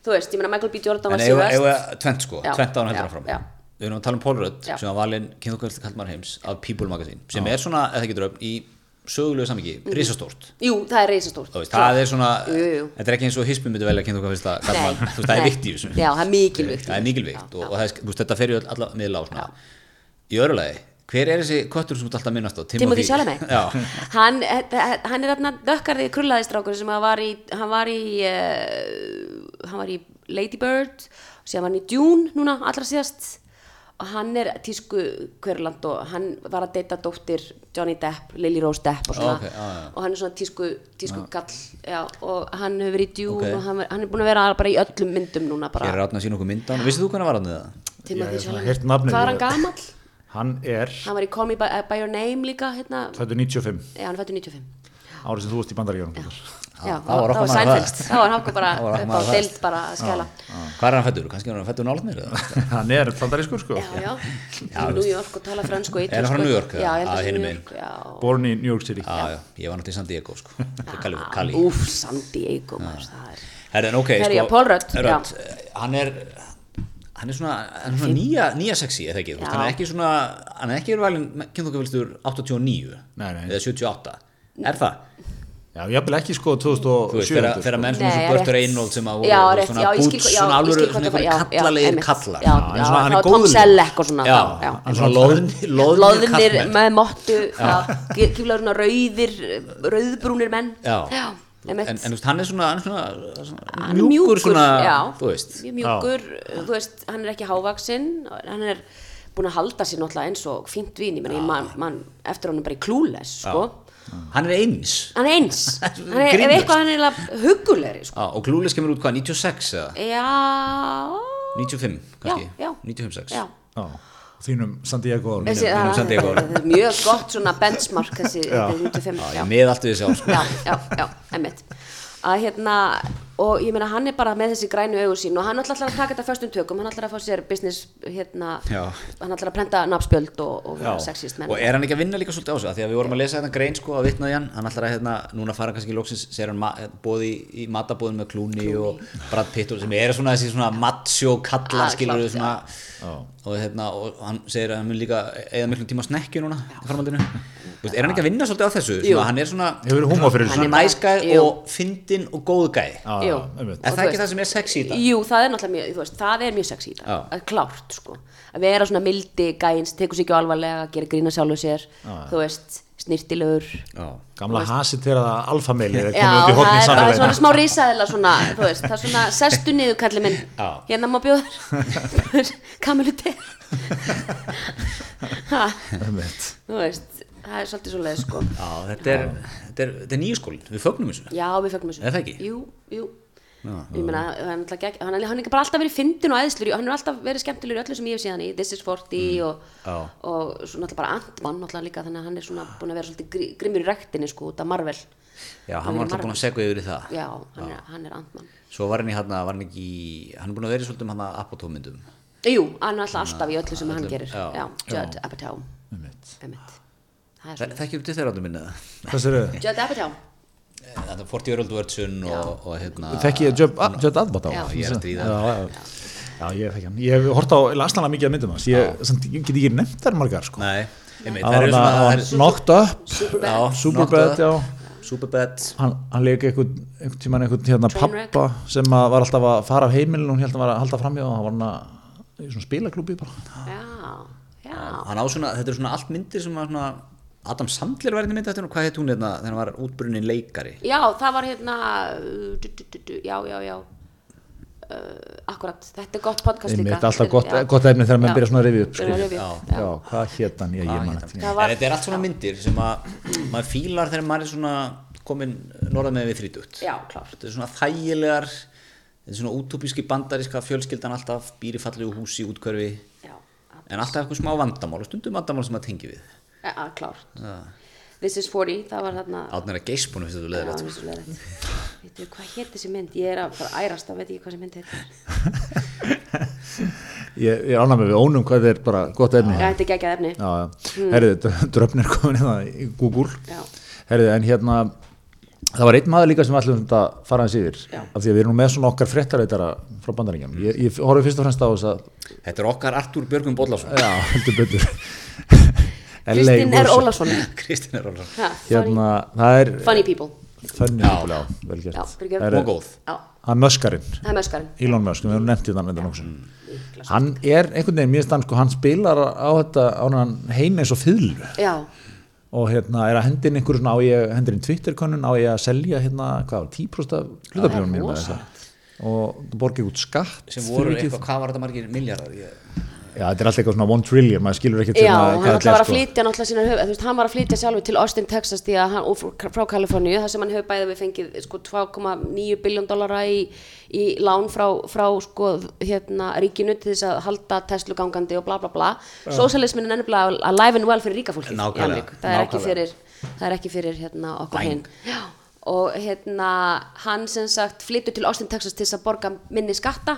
þú veist, ég meina Michael B. Jordan En var síðast. eigum við tvent sko, Já, tvent án já, heldur áfram. já. Við erum að tala um Paul Rudd Já. sem var valinn kynþokkarstu kallmar heims af People Magazine sem er svona, eða ekki dröfn, í sögulegu samviki, Mhm. risastórt. Jú, það er reisastórt Þú veist, það er svona, Jú, jú, þetta er ekki eins og hispi myndi velja kynþokkarstu kallmar, Nei, þú veist, það er nei. vikt í þessu. Já, það er mikilvægt það er mikilvægt og, og það er, þú veist, þetta fer ju alla miðla á svona. Í öðru lagi, hver er þessi köttur sem þú ert alltaf að minnast á? Timothy Chalamet. Já, [laughs] hann, eh, hann er þarna dökkarði krullaðistrákur sem hann var í hann var í, uh, hann var í Lady Bird sem var hann í Dune núna allra síðast og hann er tísku hverland og hann var að deyta dóttir Johnny Depp, Lily Rose Depp og svona Ok, já, já. og hann er svona tísku, tísku kall já, og hann hefur verið í Dune Ok. og hann, hann er búin að vera bara í öllum myndum núna bara hér er átna að sína okkur myndan Vissið þú hvernig var hann það? Svona Chalamet. heyrt nafnið, hvað er hann gamall? hann er hann var í Call Me By, by Your Name líka hérna, fættur 95 já, hann fættur 95 árið sem þú varst í bandaríkjónum Já, það var það. þá var hann okkur bara upp á deild bara að skæla Hvað er hann fættur? Kannski er hann fættur nálat mér eða? [laughs] hann er bandarískur sko. Já, já, New York og tala fransku og Er hann frá. New York, já, ég held Að að það sé hinum New megin. Born í New York City. Já, já, ég var náttúrulega í San Diego sko. Úf, San Diego er en ok, sko hann er hann er svona, hann er svona nýja, nýja sexy eða ekki, þú hann er ekki svona hann er ekki verið valin, kynþókafylstur 89 Nei, nei. eða 78 er það? Já, ég vil ekki sko Þú veist, 2007 þegar, menn svona Nei, svo Börtur. Reynolds sem að Já, voru svona já, ég já, svona ég alveg svona já, já, kallalegir kallar. Já, já, svona- er Tom. Selleck og svona. Já, já. hann er svona [laughs] loðnir með mottu Kiflaður svona rauðir Rauðbrúnir menn. Já. en, en þú veist, hann er svona, hann er svona, er mjúkur svona, já, þú veist. Mjög mjúkur, þú veist, hann er ekki hávaksinn hann er búin að halda sér náttúrulega eins og fínt vín, ég meni, man, man, eftir hann bara í klúles, sko hann er eins hann er eins, [laughs] hann er, ef eitthvað hann er hugulegri, sko Já, og Klúles kemur út hvað, 96 eða? já 95 kannski? já, já, 95, 6 já þínum árum. Mínum það, Santiago. það er mjög gott svona benchmark þessi, þetta er 95 Já, já. ég með allt við þessi ár sko. já, já, já, emmitt að hérna, og ég meina hann er bara með þessi grænu augu sín og hann ætlar að taka þetta föstum tökum, hann ætlar að fá sér business hérna, Já. hann ætlar að prenta nafnspjöld og, og vera sexist menn. Og er hann ekki að vinna líka svolítið á þessu? Af því að við vorum að lesa hérna grein sko að vitnaði hann. Hann ætlar að hérna, núna fara kannski í loksins sér hann bóði í matabóðin með Clooney og Brad Pitt og sem er svona þessi svona macho kallar Ah, skilur svona og, hérna, og hann segir að hann vil líka eða miklum tíma á snekkju núna í framhaldinu. Þú veist, er hann ekki að vinna svolítið á þessu? Jú. svona, hann er svona, er næskæð og fyndin og góð gæð Jú. er Og það þú ekki það sem er sexy í það? Jú, það er náttúrulega mjög, þú veist, það er mjög sexy í Já. það, er klárt sko. Að vera svona mildi gæins, tekur sér ekki alvarlega gera grína sjálfu sér, þú veist snirtilegur Já. Gamla hasiteraða alfameili er Já, komið út í hotni er, það er svona smá risaðila svona, þú veist, það er svona sestu niður kalli minn, Já. hérna má bjóður kamilu til þú veist það er svolítið svo leið sko. Já, þetta er, þetta er, þetta er nýju skólin, við fögnum þessu. Já, við fögnum þessu. Er það ekki? jú, jú. Ég meina, hann, er hann, er- er bara alltaf verið fyndin og æðslur, hann er alltaf verið skemmtilegur öllu sem ég hef séð hann í, This is 40 og, Já. og svo náttúrulega bara Ant-Man náttúrulega líka, þannig að hann er svona búin að vera svolítið gri, grimmur í rektinni sko, út af Marvel. Já, hann var alltaf búin að segja yfir það. Já, hann er, hann er Ant-Man. Svo var hann í hann, var hann ekki hann er búin að vera svolítið um hann apotómyndum jú, hann er alltaf alltaf í öllu sem hann gerir. já. já, Judd Apatow. Einmitt. Er þú til þeirra áttum minna Hvað sér þau? [laughs] Judd Apatow Þetta er 40 World Wordsun og, og hérna Þekki ég Judd á? Já. Ég er að stríða. Já, já. Já, ég þekki hann. Ég hef hort á landslanlega mikið að myndum hans. Ég get ekki nefnt þær margar, sko. Nei, einmitt, Það eru- Knocked Up, Superbad Superbad, já. Superbad Hann, hann leik einhvern, einhvern tímann einhvern hérna pappa sem að var alltaf að fara af heimilinu og hún held að var að halda framhjá og hann var hann að í svona spilaklúbi bara. já, já Hann á svona, þetta eru svona allt myndir sem var svona Adam Sandler var einnig mynd eftir hún, hvað heit hún hérna þegar hann var útbrunnin leikari Já, það var hérna uh, du, du, du, du, Já, já, já uh, Akkurat, þetta er gott podcast líka alltaf gott, gott efni þegar menn Já. byrja svona að rifja upp, sko. Að já. Já, hvað hétt hann? Ég, ég man eftir. Það var- En þetta er allt svona myndir sem að maður fílar þegar maður er svona komin norðað með við þrítugt Já, klárt Þetta er svona þægilegar þetta er svona útópíski bandaríska fjölskyldan alltaf býri fallegu húsi útkörfi Já, en alltaf eitthvað smá vandamál og stundum vandamál sem maður tengi við ja, ja, klárt This is 40, það var þarna átnir að geispunum fyrir þú Já, leðilegt vissu leiðilegt. Veitu, hvað hétt þessi mynd? Ég er að fara að ærast, þá veit ég hvað þessi mynd heitir [laughs] Ég, ég ánæg með við ónum hvað þetta er bara gott efni. Já, þetta er geggjað efni Já, já. Herriði, dröfnir komin hérna í Google. Já. Herriði, en hérna, það var einn maður líka sem við ætlum að fara hans yfir. Já. Af því að við erum nú með svona okkar fréttareitara frá bandaríkjanum. Ég, ég horfði fyrst og fremst á þess að, Þetta er okkar Artúr Björgum Bóllarsson já, heldur betur. [laughs] Kristinn R. Wilson. Ólafsson. [laughs] Kristinn er Ha, funny, Hérna, það er funny people. Funny, Já. já, vel gert. Já, fyrir Það er- og góð. Það er möskarinn, Elon Musk, við erum nefnt í þann þetta nokkuð. Mikla Hann er einhvern veginn, mér stann sko, hann spilar á þetta, á hann heim eins og fyllu. Já, og hérna er að hendin einhverju svona á ég hendin Twitter-könnun á ég að selja hérna hvað, 10% af eitthvað. og borgið út skatt sem voru eitthvað, hvað var þetta margir miljardar ég, já, þetta er alltaf eitthvað svona 1 trillion, maður skilur ekkert Já, hann alltaf var að flytja náttúrulega sína höf, þú veist, hann var að flytja sjálfur til Austin, Texas því að hann, og frá Kaliforníu, þar sem hann hefur bæðið við fengið sko 2,9 biljón dollara í, í lán frá, frá sko hérna ríkinu til þess að halda Tesla gangandi og bla bla bla. Sósalismin er nefnilega alive and well fyrir ríka fólki Nákvæmlega, það er ekki nákvæmlega. fyrir, það er ekki fyrir hérna okkur hinn. Já, og hérna hann sem sagt flyttur til Austin, Texas til þess að borga minni skatta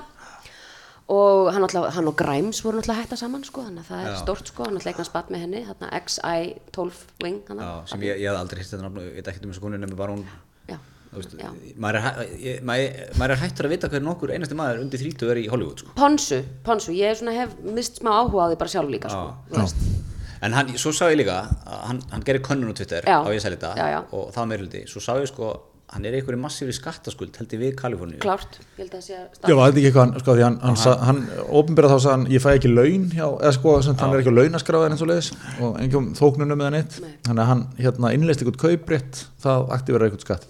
og hann, alltaf, hann og Grimes voru náttúrulega hætta saman sko, þannig að það er stórt sko, hann alltaf eignast bat með henni þarna XI-12 wing já, sem ég, ég hef aldrei hitt þetta og ég veit ekki um þessu konu nefnir bara hún já, veist, Já. maður, er, ég- maður, maður er hættur að vita hver nokkur einasti maður undir 30 er í Hollywood sko. Ponsu, Ponsu, ég svona hef mist smá áhuga á því bara sjálf líka sko, en hann, svo sá ég líka hann, hann gerir könnun á Twitter Já. á ég sæli þetta og það meir hluti svo sá ég sko, hann er einhverju massífri skattaskuld held ég við Kaliforníu. Klárt, ég held að það sé að Já, stað það er ekki eitthvað, sko, því hann, hann, hann, hann ópenbæra þá sagði hann, ég fæ ekki laun hjá, eða sko, sem, hann er ekki á launaskráðin eins og leiðis og engum þóknunum eða neitt. Nei. þannig að hann hérna innleist eitthvað kauprétt það aktiverar eitthvað skatt.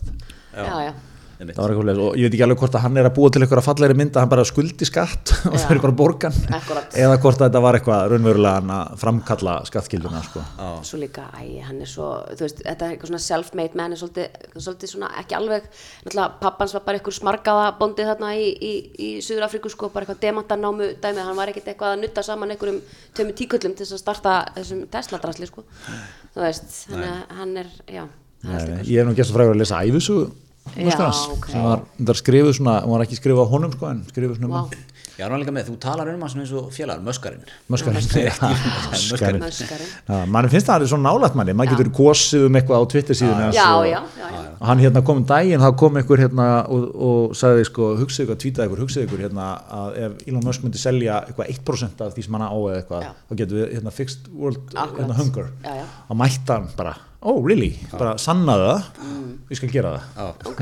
Já, já, Einmitt. Það var eitthvað leiðis og ég veit ekki alveg hvort að hann er að búa til eitthvað fjallegri mynd að hann bara skuldi skatt [laughs] og það er bara borgan. Akkúrat. eða hvort að þetta var eitthvað raunverulega hann að framkalla skattkilduna sko. svo líka, æ, hann er svo þú veist, þetta er eitthvað svona self-made man er svolítið, svolítið svona ekki alveg náttúrulega pappans var bara eitthvað smargaða bóndið þarna í, í, í Suður Afríku sko, bara eitthvað demantanámu dæmið, hann var ekkert eitthvað að nutta saman einhverjum tömmu tíkullum til að starta þessum Tesla-drasli sko, þú veist hann hann er, já er Nei, ég hef nú gæst að fræður að lesa æfisu Já, ok. sem var þetta skrifuð svona, hún var ekki skrifuð á honum sko, en skrifuð svona um Já, hann var líka með, þú talar um hann svona eins og félagar, möskarinn. Möskarinn. Möskarinn. [laughs] möskarinn. Já, mann finnst það að það er svo nálægt manni. Maður getur kosið um eitthvað á Twitter síðan já, já, já, já, og hann hérna kom um daginn, þá kom einhver hérna og, og sagði sko, hugsið ykkur, tweetaði ykkur, hugsið ykkur hérna að ef Elon Musk myndi selja eitthvað 1% af því sem hann á eða eitthvað, þá getur við hérna fixed world hérna hunger. Já, já. og mætti hann bara, oh really? Bara sannaðu það, Mm. ég skal gera það. Já, ok,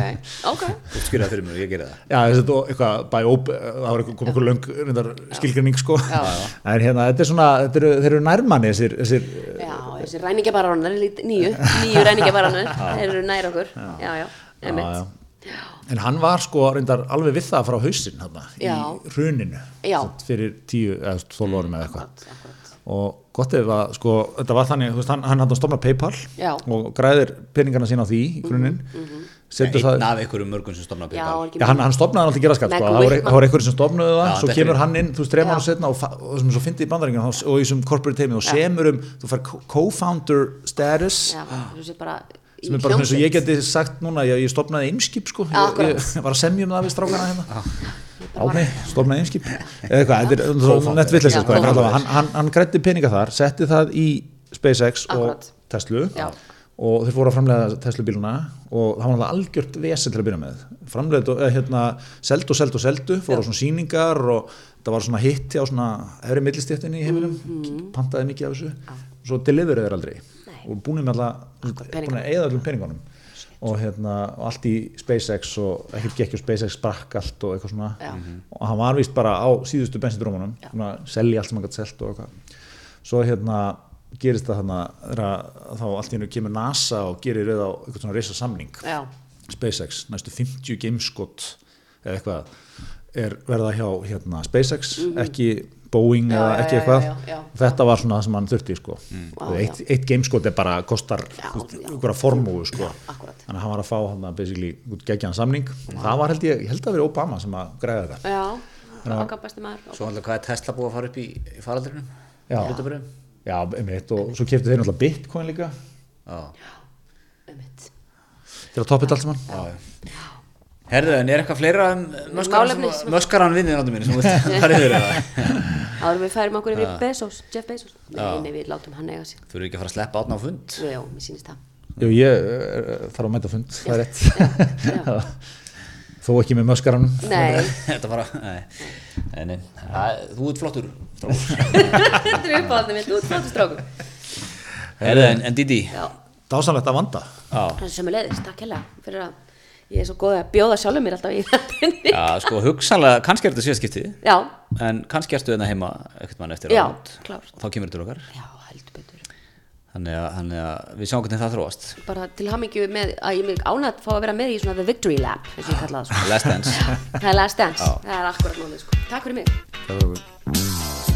ok. [laughs] Þú skýrða fyrir mér ég geri það. Já, þessi þetta eitthvað by op, það var eitthvað, kom eitthvað löng reyndar, skilgrinning sko. [laughs] En hérna, þetta er svona, þetta eru, þeir eru nærmanni þessir, þessir Já, þessi ræningjabarónar, nýju, nýju ræningjabarónar, þeir eru nær okkur, já, já, emitt. já. En hann var sko reyndar alveg við það frá hausinn þarna, Já. í hruninu Já. Satt fyrir tíu eða tólf árum eða eitthvað. Og gott ef að sko, þetta var þannig, veist, hann, hann hann stofna Paypal Já. og græðir peningana sína á því í grunninn. Setur það Einn af einhverjum mörgum sem stofna Já, PayPal. Já, hann, hann stopnaði alltaf gera skatt, sko. Það það voru einhverjum sem stopnaði það, Já, svo kemur hann inn, þú veist, Já. mánu setna og, og sem svo fyndi í bandaríkjum og í þessum corporate teimi og semur um, þú fær co- co-founder status. Já, þú sé bara í sem er bara eins og ég geti sagt núna, ég, ég stopnaði Eimskip sko, Já, ég, var að semja um það við strákana hérna Átni, stopnaði Eimskip eða eitthvað, þetta er svo nett vitleysið Já, en co-founder. allavega, hann, hann, hann grætti peninga þar setti það í SpaceX Akkurat. og Tesla. Já. og þeir fóru að framlega Tesla bíluna og það var náttúrulega algjört vesen til að byrja með. Framlega, eða hérna seldu og seldu og seldu, fóru á svona sýningar og það var svona hitti á svona efri millistéttinni í heiminum, Mhm. pantaði mikið af þessu. Og svo deliverið þeir aldrei. Og búin með alla, eða öllum peningunum og hérna allt í SpaceX og ekkert gekk og SpaceX sprakk allt og eitthvað svona. Já. og hann var vist bara á síðustu bensindrómunum selja allt sem hann gæti selt og eitthvað. Svo hérna gerist það þannig að þá allt í hennu kemur NASA og gerir við á eitthvað svona reysa samning Já, SpaceX, næstu 50 gameskot eða eitthvað er verða hjá hérna, SpaceX ekki Boeing. Já, eða já, ekki já, eitthvað já, já. þetta var svona það sem hann þurfti sko. Vá, eitt, eitt gameskot er bara kostar Já, já. einhverja formúu sko. þannig að hann var að fá hann basically geggjaðan samning og það var held ég, ég held að vera Obama sem að græða þetta já, okkar besti maður Svo alltaf hvað er Tesla búið að fara upp í, í faraldrinum? Já. Já, einmitt, og svo keftu þeir náttúrulega Bitcoin líka Já. Einmitt. til að þetta allt saman Já. Herðu, en er eitthvað fleira um möskaran, möskaran vinnir áttu mínu sem þú er þau það? En við færum okkur yfir í Bezos, Jeff Bezos. Nei, nei, við látum hann eiga sig. Þú eru ekki að fara að sleppa átna á fund? Já, mér sýnist það. Jú, ég uh, þarf að mæta fund, það er rétt. Já. þó ekki með möskaranum. Nei, [laughs] Þetta bara, nei, nei, nei. Það- Þú ert flottur, strákur. [laughs] þetta er uppáðandi mitt út flottu strákur. Herðu, en, en Didi, Já, dásanlegt að vanda. Já, ég er svo góð að bjóða sjálfur mér alltaf í þetta já, sko, hugsanlega, kannski er þetta síðaskipti, Já, en kannski ertu þetta heima ekkert mann eftir já, áramót. klárt og þá kemur þetta til okkar. Já, heldur betur Þannig að, þannig að við sjáum hvernig það þróast. Bara til hamingju með að ég mig ánætt fá að vera með í svona The Victory Lab eins og ég kalla það sko. Last dance. Það er last dance, það er akkurat málið sko. Takk fyrir mig Það var okkur.